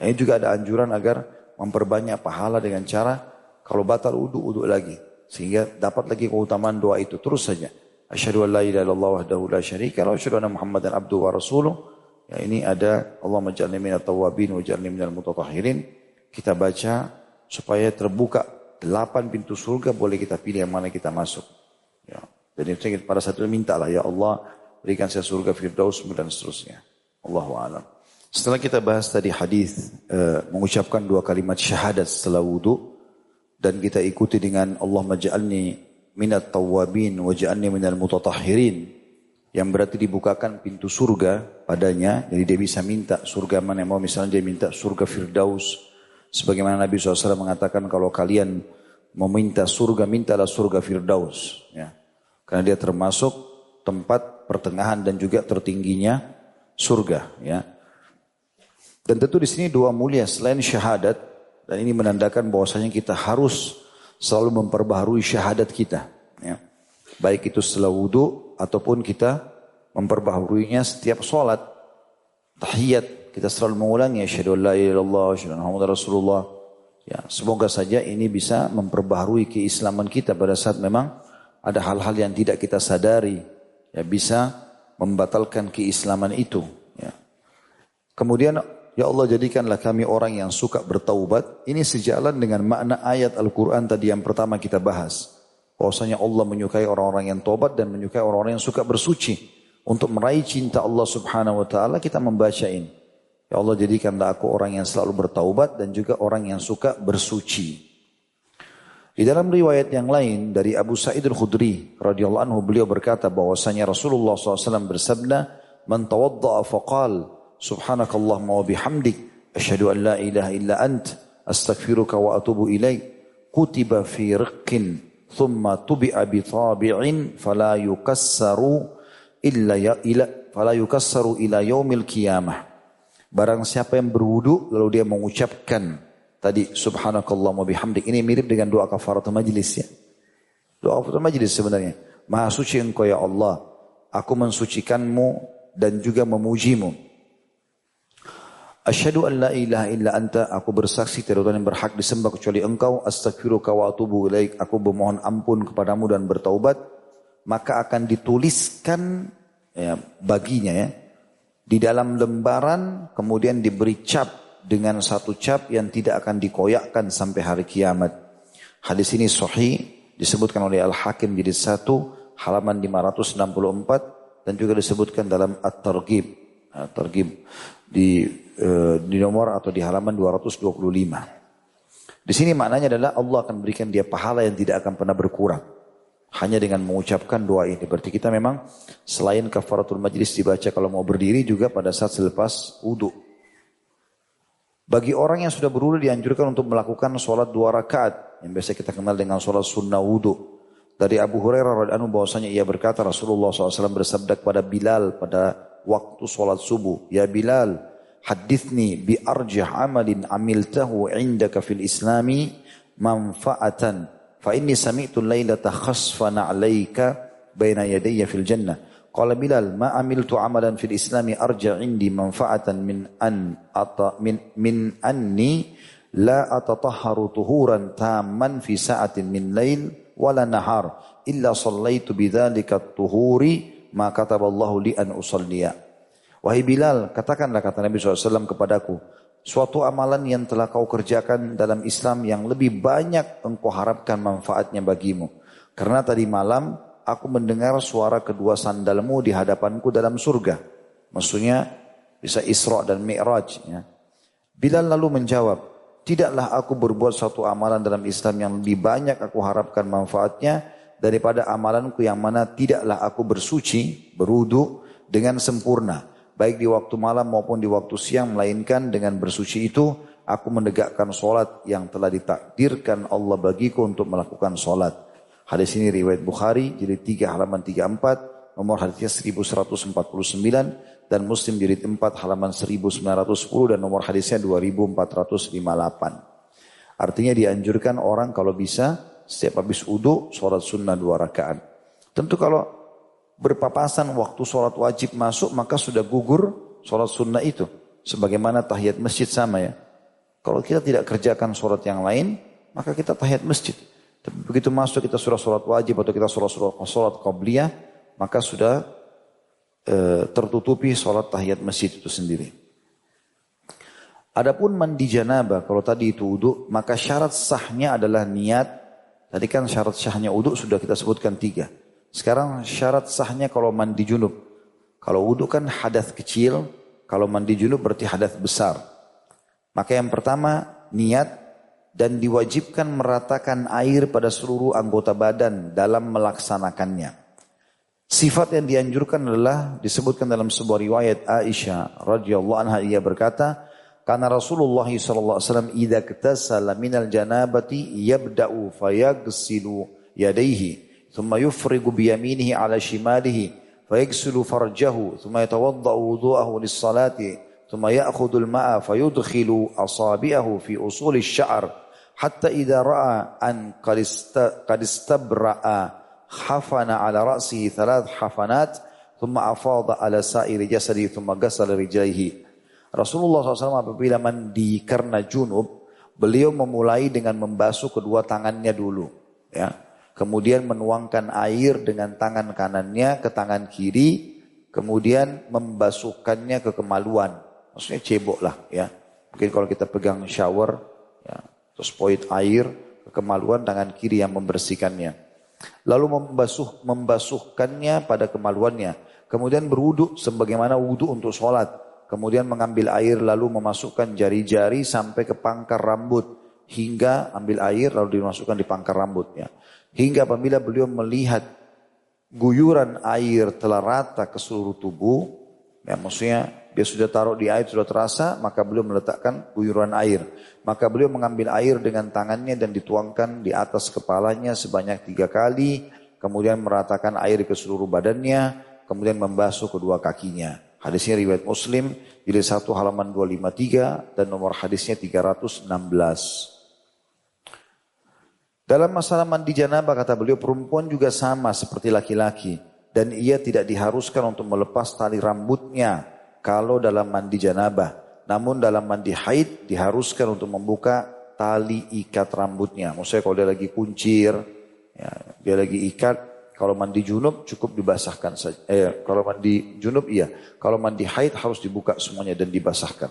S1: Ini juga ada anjuran agar memperbanyak pahala dengan cara kalau batal wudhu, wudhu lagi. Sehingga dapat lagi keutamaan doa itu terus saja. Asyhadu an la ilaha illallah wahdahu la syarika lahu asyhadu anna Muhammadan abduhu wa rasuluh. Ya ini ada Allah maj'alni minat tawabin wa ja'alni minal mutatahhirin. Kita baca supaya terbuka delapan pintu surga boleh kita pilih yang mana kita masuk. Ya. Dan itu pada saat itu mintalah ya Allah berikan saya surga firdaus dan seterusnya. Allahu a'lam. Setelah kita bahas tadi hadis uh, mengucapkan dua kalimat syahadat setelah wudu dan kita ikuti dengan Allah maj'alni minat tawabin wa ja'alni minal mutatahhirin yang berarti dibukakan pintu surga padanya jadi dia bisa minta surga mana yang mau misalnya dia minta surga firdaus sebagaimana Nabi SAW mengatakan kalau kalian meminta surga mintalah surga firdaus ya karena dia termasuk tempat pertengahan dan juga tertingginya surga ya. Dan tentu di sini dua mulia selain syahadat dan ini menandakan bahwasanya kita harus selalu memperbaharui syahadat kita ya. Baik itu setelah wudhu ataupun kita memperbaharuinya setiap sholat tahiyat kita selalu mengulangi asyhadu an la ilaha rasulullah ya semoga saja ini bisa memperbaharui keislaman kita pada saat memang ada hal-hal yang tidak kita sadari ya bisa membatalkan keislaman itu. Ya. Kemudian ya Allah jadikanlah kami orang yang suka bertaubat. Ini sejalan dengan makna ayat Al-Quran tadi yang pertama kita bahas. Bahwasanya Allah menyukai orang-orang yang tobat dan menyukai orang-orang yang suka bersuci. Untuk meraih cinta Allah subhanahu wa ta'ala kita membaca ini. Ya Allah jadikanlah aku orang yang selalu bertaubat dan juga orang yang suka bersuci. Di dalam riwayat yang lain dari Abu Sa'id al-Khudri radhiyallahu anhu beliau berkata bahwasanya Rasulullah SAW bersabda, "Man tawadda'a faqal subhanakallahumma wa bihamdik asyhadu an la ilaha illa ant astaghfiruka wa atubu ilaik." Kutiba fi riqqin thumma tubi'a bi tabi'in fala yukassaru illa ya ila fala yukassaru ila yaumil qiyamah. Barang siapa yang berwudu lalu dia mengucapkan Tadi subhanakallah wa bihamdik. Ini mirip dengan doa kafaratul majlis ya. Doa kafaratul majlis sebenarnya. Maha suci engkau ya Allah. Aku mensucikanmu dan juga memujimu. Asyhadu an la ilaha illa anta aku bersaksi tiada Tuhan yang berhak disembah kecuali engkau astaghfiruka wa atubu ilaik aku bermohon ampun kepadamu dan bertaubat maka akan dituliskan ya, baginya ya di dalam lembaran kemudian diberi cap dengan satu cap yang tidak akan dikoyakkan sampai hari kiamat. Hadis ini sahih disebutkan oleh Al-Hakim jadi satu halaman 564 dan juga disebutkan dalam At-Targhib. At-Targhib di uh, di nomor atau di halaman 225. Di sini maknanya adalah Allah akan berikan dia pahala yang tidak akan pernah berkurang. Hanya dengan mengucapkan doa ini. Berarti kita memang selain kafaratul majlis dibaca kalau mau berdiri juga pada saat selepas wudhu. Bagi orang yang sudah berwudu dianjurkan untuk melakukan sholat dua rakaat yang biasa kita kenal dengan sholat sunnah wudhu. Dari Abu Hurairah radhiallahu bahwasanya ia berkata Rasulullah SAW bersabda kepada Bilal pada waktu sholat subuh, Ya Bilal, hadithni bi arjah amalin amiltahu indaka fil islami manfaatan. Fa inni sami'tu laylata khasfana alaika baina yadayya fil jannah. Qala Bilal, ma amiltu amalan fil islami arja indi manfaatan min an ata min min anni la atatahharu tuhuran tamman fi sa'atin min lail wala nahar illa sallaitu bidzalika tuhuri ma kataballahu li an usalliya. Wahai Bilal, katakanlah kata Nabi SAW kepadaku, suatu amalan yang telah kau kerjakan dalam Islam yang lebih banyak engkau harapkan manfaatnya bagimu. Karena tadi malam aku mendengar suara kedua sandalmu di hadapanku dalam surga. Maksudnya bisa Isra dan Mi'raj. Ya. Bilal lalu menjawab, tidaklah aku berbuat satu amalan dalam Islam yang lebih banyak aku harapkan manfaatnya daripada amalanku yang mana tidaklah aku bersuci, berudu dengan sempurna baik di waktu malam maupun di waktu siang melainkan dengan bersuci itu aku menegakkan solat yang telah ditakdirkan Allah bagiku untuk melakukan solat. Hadis ini riwayat Bukhari jadi 3 halaman 34 nomor hadisnya 1149 dan Muslim jilid 4 halaman 1910 dan nomor hadisnya 2458. Artinya dianjurkan orang kalau bisa setiap habis udhu sholat sunnah dua rakaat. Tentu kalau berpapasan waktu sholat wajib masuk maka sudah gugur sholat sunnah itu. Sebagaimana tahiyat masjid sama ya. Kalau kita tidak kerjakan sholat yang lain maka kita tahiyat masjid. Tapi begitu masuk kita sudah sholat wajib atau kita sholat sholat, sholat qabliyah maka sudah e, tertutupi sholat tahiyat masjid itu sendiri. Adapun mandi janabah, kalau tadi itu uduk, maka syarat sahnya adalah niat. Tadi kan syarat sahnya uduk sudah kita sebutkan tiga. Sekarang syarat sahnya kalau mandi junub. Kalau wudhu kan hadas kecil, kalau mandi junub berarti hadas besar. Maka yang pertama niat dan diwajibkan meratakan air pada seluruh anggota badan dalam melaksanakannya. Sifat yang dianjurkan adalah disebutkan dalam sebuah riwayat Aisyah radhiyallahu anha ia berkata, karena Rasulullah sallallahu alaihi wasallam idza al janabati yabda'u fayaghsilu yadayhi thumma yufrigu bi yaminihi ala shimalihi fayaghsilu farjahu thumma yatawadda'u wudhu'ahu lis-salati thumma ya'khudhu al-ma'a fayudkhilu asabi'ahu fi usuli asy-sya'r hatta idza ra'a an qadista qadistabra'a hafana ala ra'sihi thalath hafanat thumma afada ala sa'iri jasadi thumma ghassala rijlaihi Rasulullah SAW apabila mandi karena junub beliau memulai dengan membasuh kedua tangannya dulu ya. Kemudian menuangkan air dengan tangan kanannya ke tangan kiri kemudian membasuhkannya ke kemaluan. Maksudnya cebok lah ya. Mungkin kalau kita pegang shower terus poin air ke kemaluan tangan kiri yang membersihkannya. Lalu membasuh membasuhkannya pada kemaluannya. Kemudian berwudhu sebagaimana wudhu untuk sholat. Kemudian mengambil air lalu memasukkan jari-jari sampai ke pangkar rambut. Hingga ambil air lalu dimasukkan di pangkar rambutnya. Hingga apabila beliau melihat guyuran air telah rata ke seluruh tubuh, ya maksudnya dia sudah taruh di air sudah terasa, maka beliau meletakkan guyuran air. Maka beliau mengambil air dengan tangannya dan dituangkan di atas kepalanya sebanyak tiga kali, kemudian meratakan air ke seluruh badannya, kemudian membasuh kedua kakinya. Hadisnya riwayat Muslim, jilid 1 halaman 253 dan nomor hadisnya 316. Dalam masalah mandi janabah kata beliau perempuan juga sama seperti laki-laki dan ia tidak diharuskan untuk melepas tali rambutnya kalau dalam mandi janabah. Namun dalam mandi haid diharuskan untuk membuka tali ikat rambutnya. Maksudnya kalau dia lagi kuncir, ya, dia lagi ikat, kalau mandi junub cukup dibasahkan saja. Eh, kalau mandi junub iya. Kalau mandi haid harus dibuka semuanya dan dibasahkan.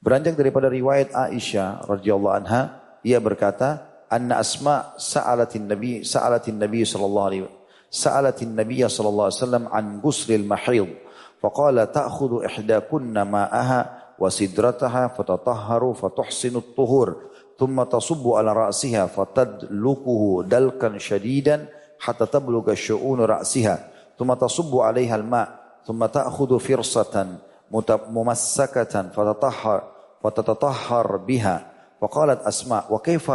S1: Beranjak daripada riwayat Aisyah radhiyallahu anha, ia berkata, "Anna Asma sa'alatin Nabi sa'alatin Nabi sallallahu alaihi sa'alatin Nabi sallallahu alaihi wasallam an ghusril mahid." فقال تأخذ إحداكن ماءها وسدرتها فتطهر فتحسن الطهور ثم تصب على رأسها فتدلكه دلكا شديدا حتى تبلغ شؤون رأسها ثم تصب عليها الماء ثم تأخذ فرصة ممسكة فتطهر فتتطهر بها فقالت أسماء وكيف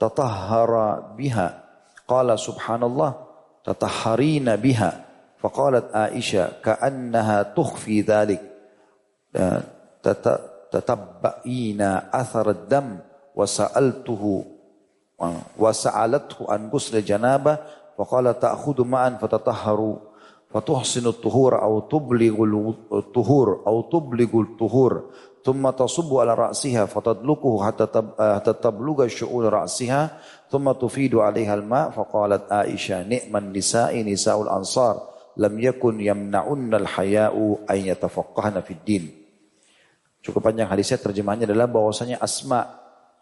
S1: tatahhara biha. Qala subhanallah tatahharina biha. Faqalat فقالت عائشة كأنها تخفي ذلك. آه، تتبعين أثر الدم وسألته وسألته عن غسل جنابة فقال تأخذ معا فتطهر فتحسن الطهور أو تبلغ الطهور أو تبلغ الطهور ثم تصب على رأسها فتدلكه حتى تبلغ شؤون رأسها ثم تفيد عليها الماء. فقالت عائشة نعم النساء نساء الأنصار. lam yakun yamna'unnal haya'u ay yatafaqqahna fid din. Cukup panjang hadisnya terjemahannya adalah bahwasanya Asma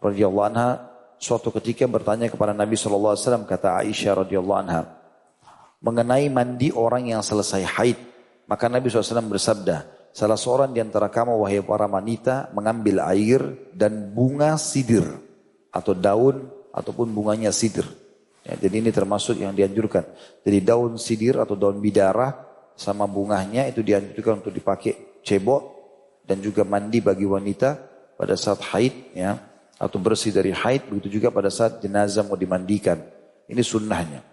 S1: radhiyallahu anha suatu ketika bertanya kepada Nabi sallallahu alaihi wasallam kata Aisyah radhiyallahu anha mengenai mandi orang yang selesai haid. Maka Nabi SAW bersabda, salah seorang di antara kamu wahai para wanita mengambil air dan bunga sidir atau daun ataupun bunganya sidir ya, jadi ini termasuk yang dianjurkan. Jadi daun sidir atau daun bidara sama bunganya itu dianjurkan untuk dipakai cebok dan juga mandi bagi wanita pada saat haid ya. Atau bersih dari haid begitu juga pada saat jenazah mau dimandikan. Ini sunnahnya.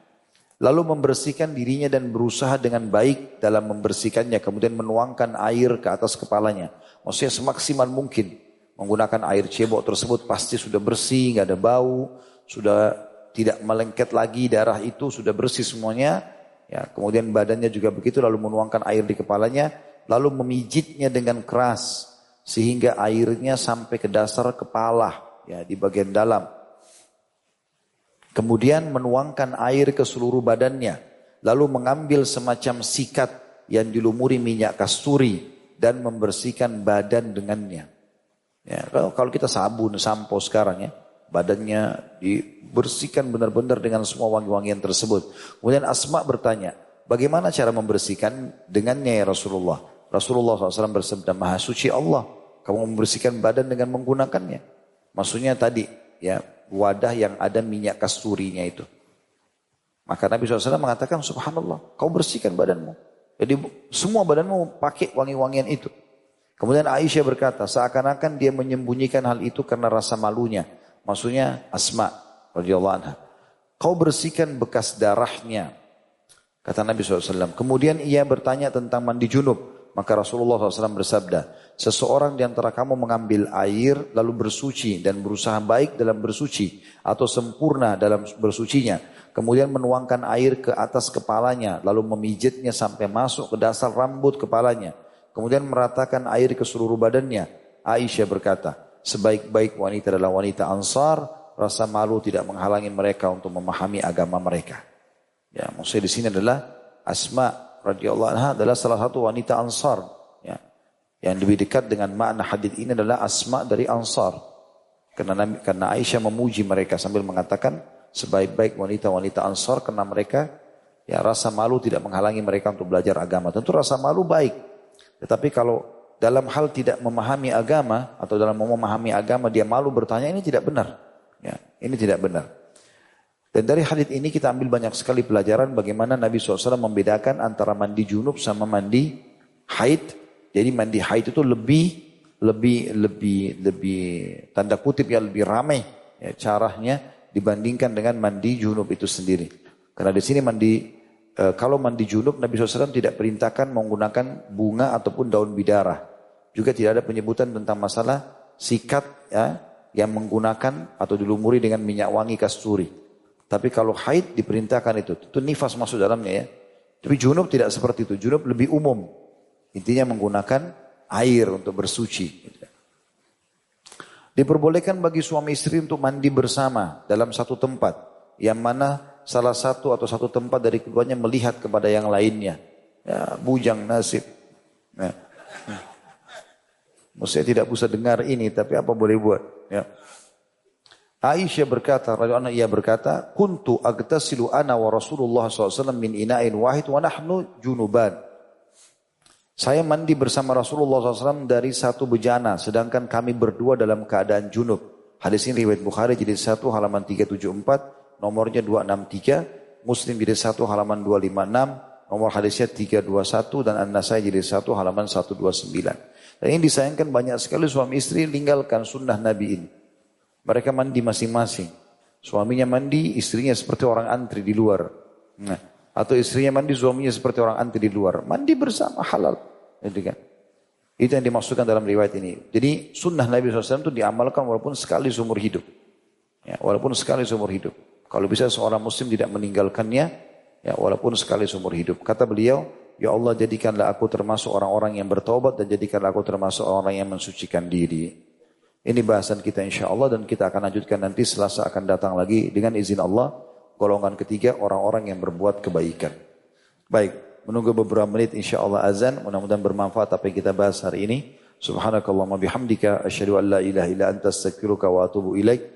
S1: Lalu membersihkan dirinya dan berusaha dengan baik dalam membersihkannya kemudian menuangkan air ke atas kepalanya. Maksudnya semaksimal mungkin menggunakan air cebok tersebut pasti sudah bersih nggak ada bau sudah tidak melengket lagi darah itu sudah bersih semuanya ya kemudian badannya juga begitu lalu menuangkan air di kepalanya lalu memijitnya dengan keras sehingga airnya sampai ke dasar kepala ya di bagian dalam. Kemudian menuangkan air ke seluruh badannya, lalu mengambil semacam sikat yang dilumuri minyak kasturi dan membersihkan badan dengannya. Ya, kalau, kita sabun, sampo sekarang ya, badannya dibersihkan benar-benar dengan semua wangi-wangian tersebut. Kemudian Asma bertanya, bagaimana cara membersihkan dengannya ya Rasulullah? Rasulullah SAW bersabda, Maha suci Allah. Kamu membersihkan badan dengan menggunakannya. Maksudnya tadi, ya wadah yang ada minyak kasturinya itu. Maka Nabi SAW mengatakan, Subhanallah, kau bersihkan badanmu. Jadi semua badanmu pakai wangi-wangian itu. Kemudian Aisyah berkata, seakan-akan dia menyembunyikan hal itu karena rasa malunya. Maksudnya Asma radhiyallahu anha. Kau bersihkan bekas darahnya. Kata Nabi SAW. Kemudian ia bertanya tentang mandi junub. Maka Rasulullah SAW bersabda, seseorang di antara kamu mengambil air lalu bersuci dan berusaha baik dalam bersuci atau sempurna dalam bersucinya. Kemudian menuangkan air ke atas kepalanya lalu memijitnya sampai masuk ke dasar rambut kepalanya. Kemudian meratakan air ke seluruh badannya. Aisyah berkata, sebaik-baik wanita adalah wanita ansar, rasa malu tidak menghalangi mereka untuk memahami agama mereka. Ya, maksudnya di sini adalah Asma radhiyallahu anha adalah salah satu wanita Ansar ya. Yang lebih dekat dengan makna hadis ini adalah Asma dari Ansar. Karena karena Aisyah memuji mereka sambil mengatakan sebaik-baik wanita-wanita Ansar karena mereka ya rasa malu tidak menghalangi mereka untuk belajar agama. Tentu rasa malu baik. Tetapi kalau dalam hal tidak memahami agama atau dalam memahami agama dia malu bertanya ini tidak benar. Ya, ini tidak benar. Dan dari hadis ini kita ambil banyak sekali pelajaran bagaimana Nabi SAW membedakan antara mandi junub sama mandi haid. Jadi mandi haid itu lebih lebih lebih lebih tanda kutip ya lebih ramai ya, caranya dibandingkan dengan mandi junub itu sendiri. Karena di sini mandi e, kalau mandi junub Nabi SAW tidak perintahkan menggunakan bunga ataupun daun bidara. Juga tidak ada penyebutan tentang masalah sikat ya yang menggunakan atau dilumuri dengan minyak wangi kasturi. Tapi kalau haid diperintahkan itu. Itu nifas masuk dalamnya ya. Tapi junub tidak seperti itu. Junub lebih umum. Intinya menggunakan air untuk bersuci. Diperbolehkan bagi suami istri untuk mandi bersama dalam satu tempat. Yang mana salah satu atau satu tempat dari keduanya melihat kepada yang lainnya. Ya, bujang nasib. Nah. Maksudnya tidak bisa dengar ini, tapi apa boleh buat? Ya. Aisyah berkata, radhiyallahu ia berkata, "Kuntu agtasilu ana wa Rasulullah SAW min ina'in wahid wa nahnu junuban." Saya mandi bersama Rasulullah SAW dari satu bejana, sedangkan kami berdua dalam keadaan junub. Hadis ini riwayat Bukhari jadi satu halaman 374, nomornya 263, Muslim jadi satu halaman 256, nomor hadisnya 321 dan An-Nasai jadi satu halaman 129. Dan ini disayangkan banyak sekali suami istri meninggalkan sunnah Nabi ini. Mereka mandi masing-masing. Suaminya mandi, istrinya seperti orang antri di luar. Nah, atau istrinya mandi, suaminya seperti orang antri di luar. Mandi bersama halal. Gitu kan? Itu yang dimaksudkan dalam riwayat ini. Jadi sunnah Nabi SAW itu diamalkan walaupun sekali seumur hidup. Ya, walaupun sekali seumur hidup. Kalau bisa seorang muslim tidak meninggalkannya, ya walaupun sekali seumur hidup. Kata beliau, Ya Allah jadikanlah aku termasuk orang-orang yang bertobat dan jadikanlah aku termasuk orang yang mensucikan diri. Ini bahasan kita insya Allah dan kita akan lanjutkan nanti selasa akan datang lagi dengan izin Allah. Golongan ketiga orang-orang yang berbuat kebaikan. Baik, menunggu beberapa menit insya Allah azan. Mudah-mudahan bermanfaat apa yang kita bahas hari ini. Subhanakallahumma bihamdika asyhadu an la ilaha illa anta astaghfiruka wa atubu ilaik.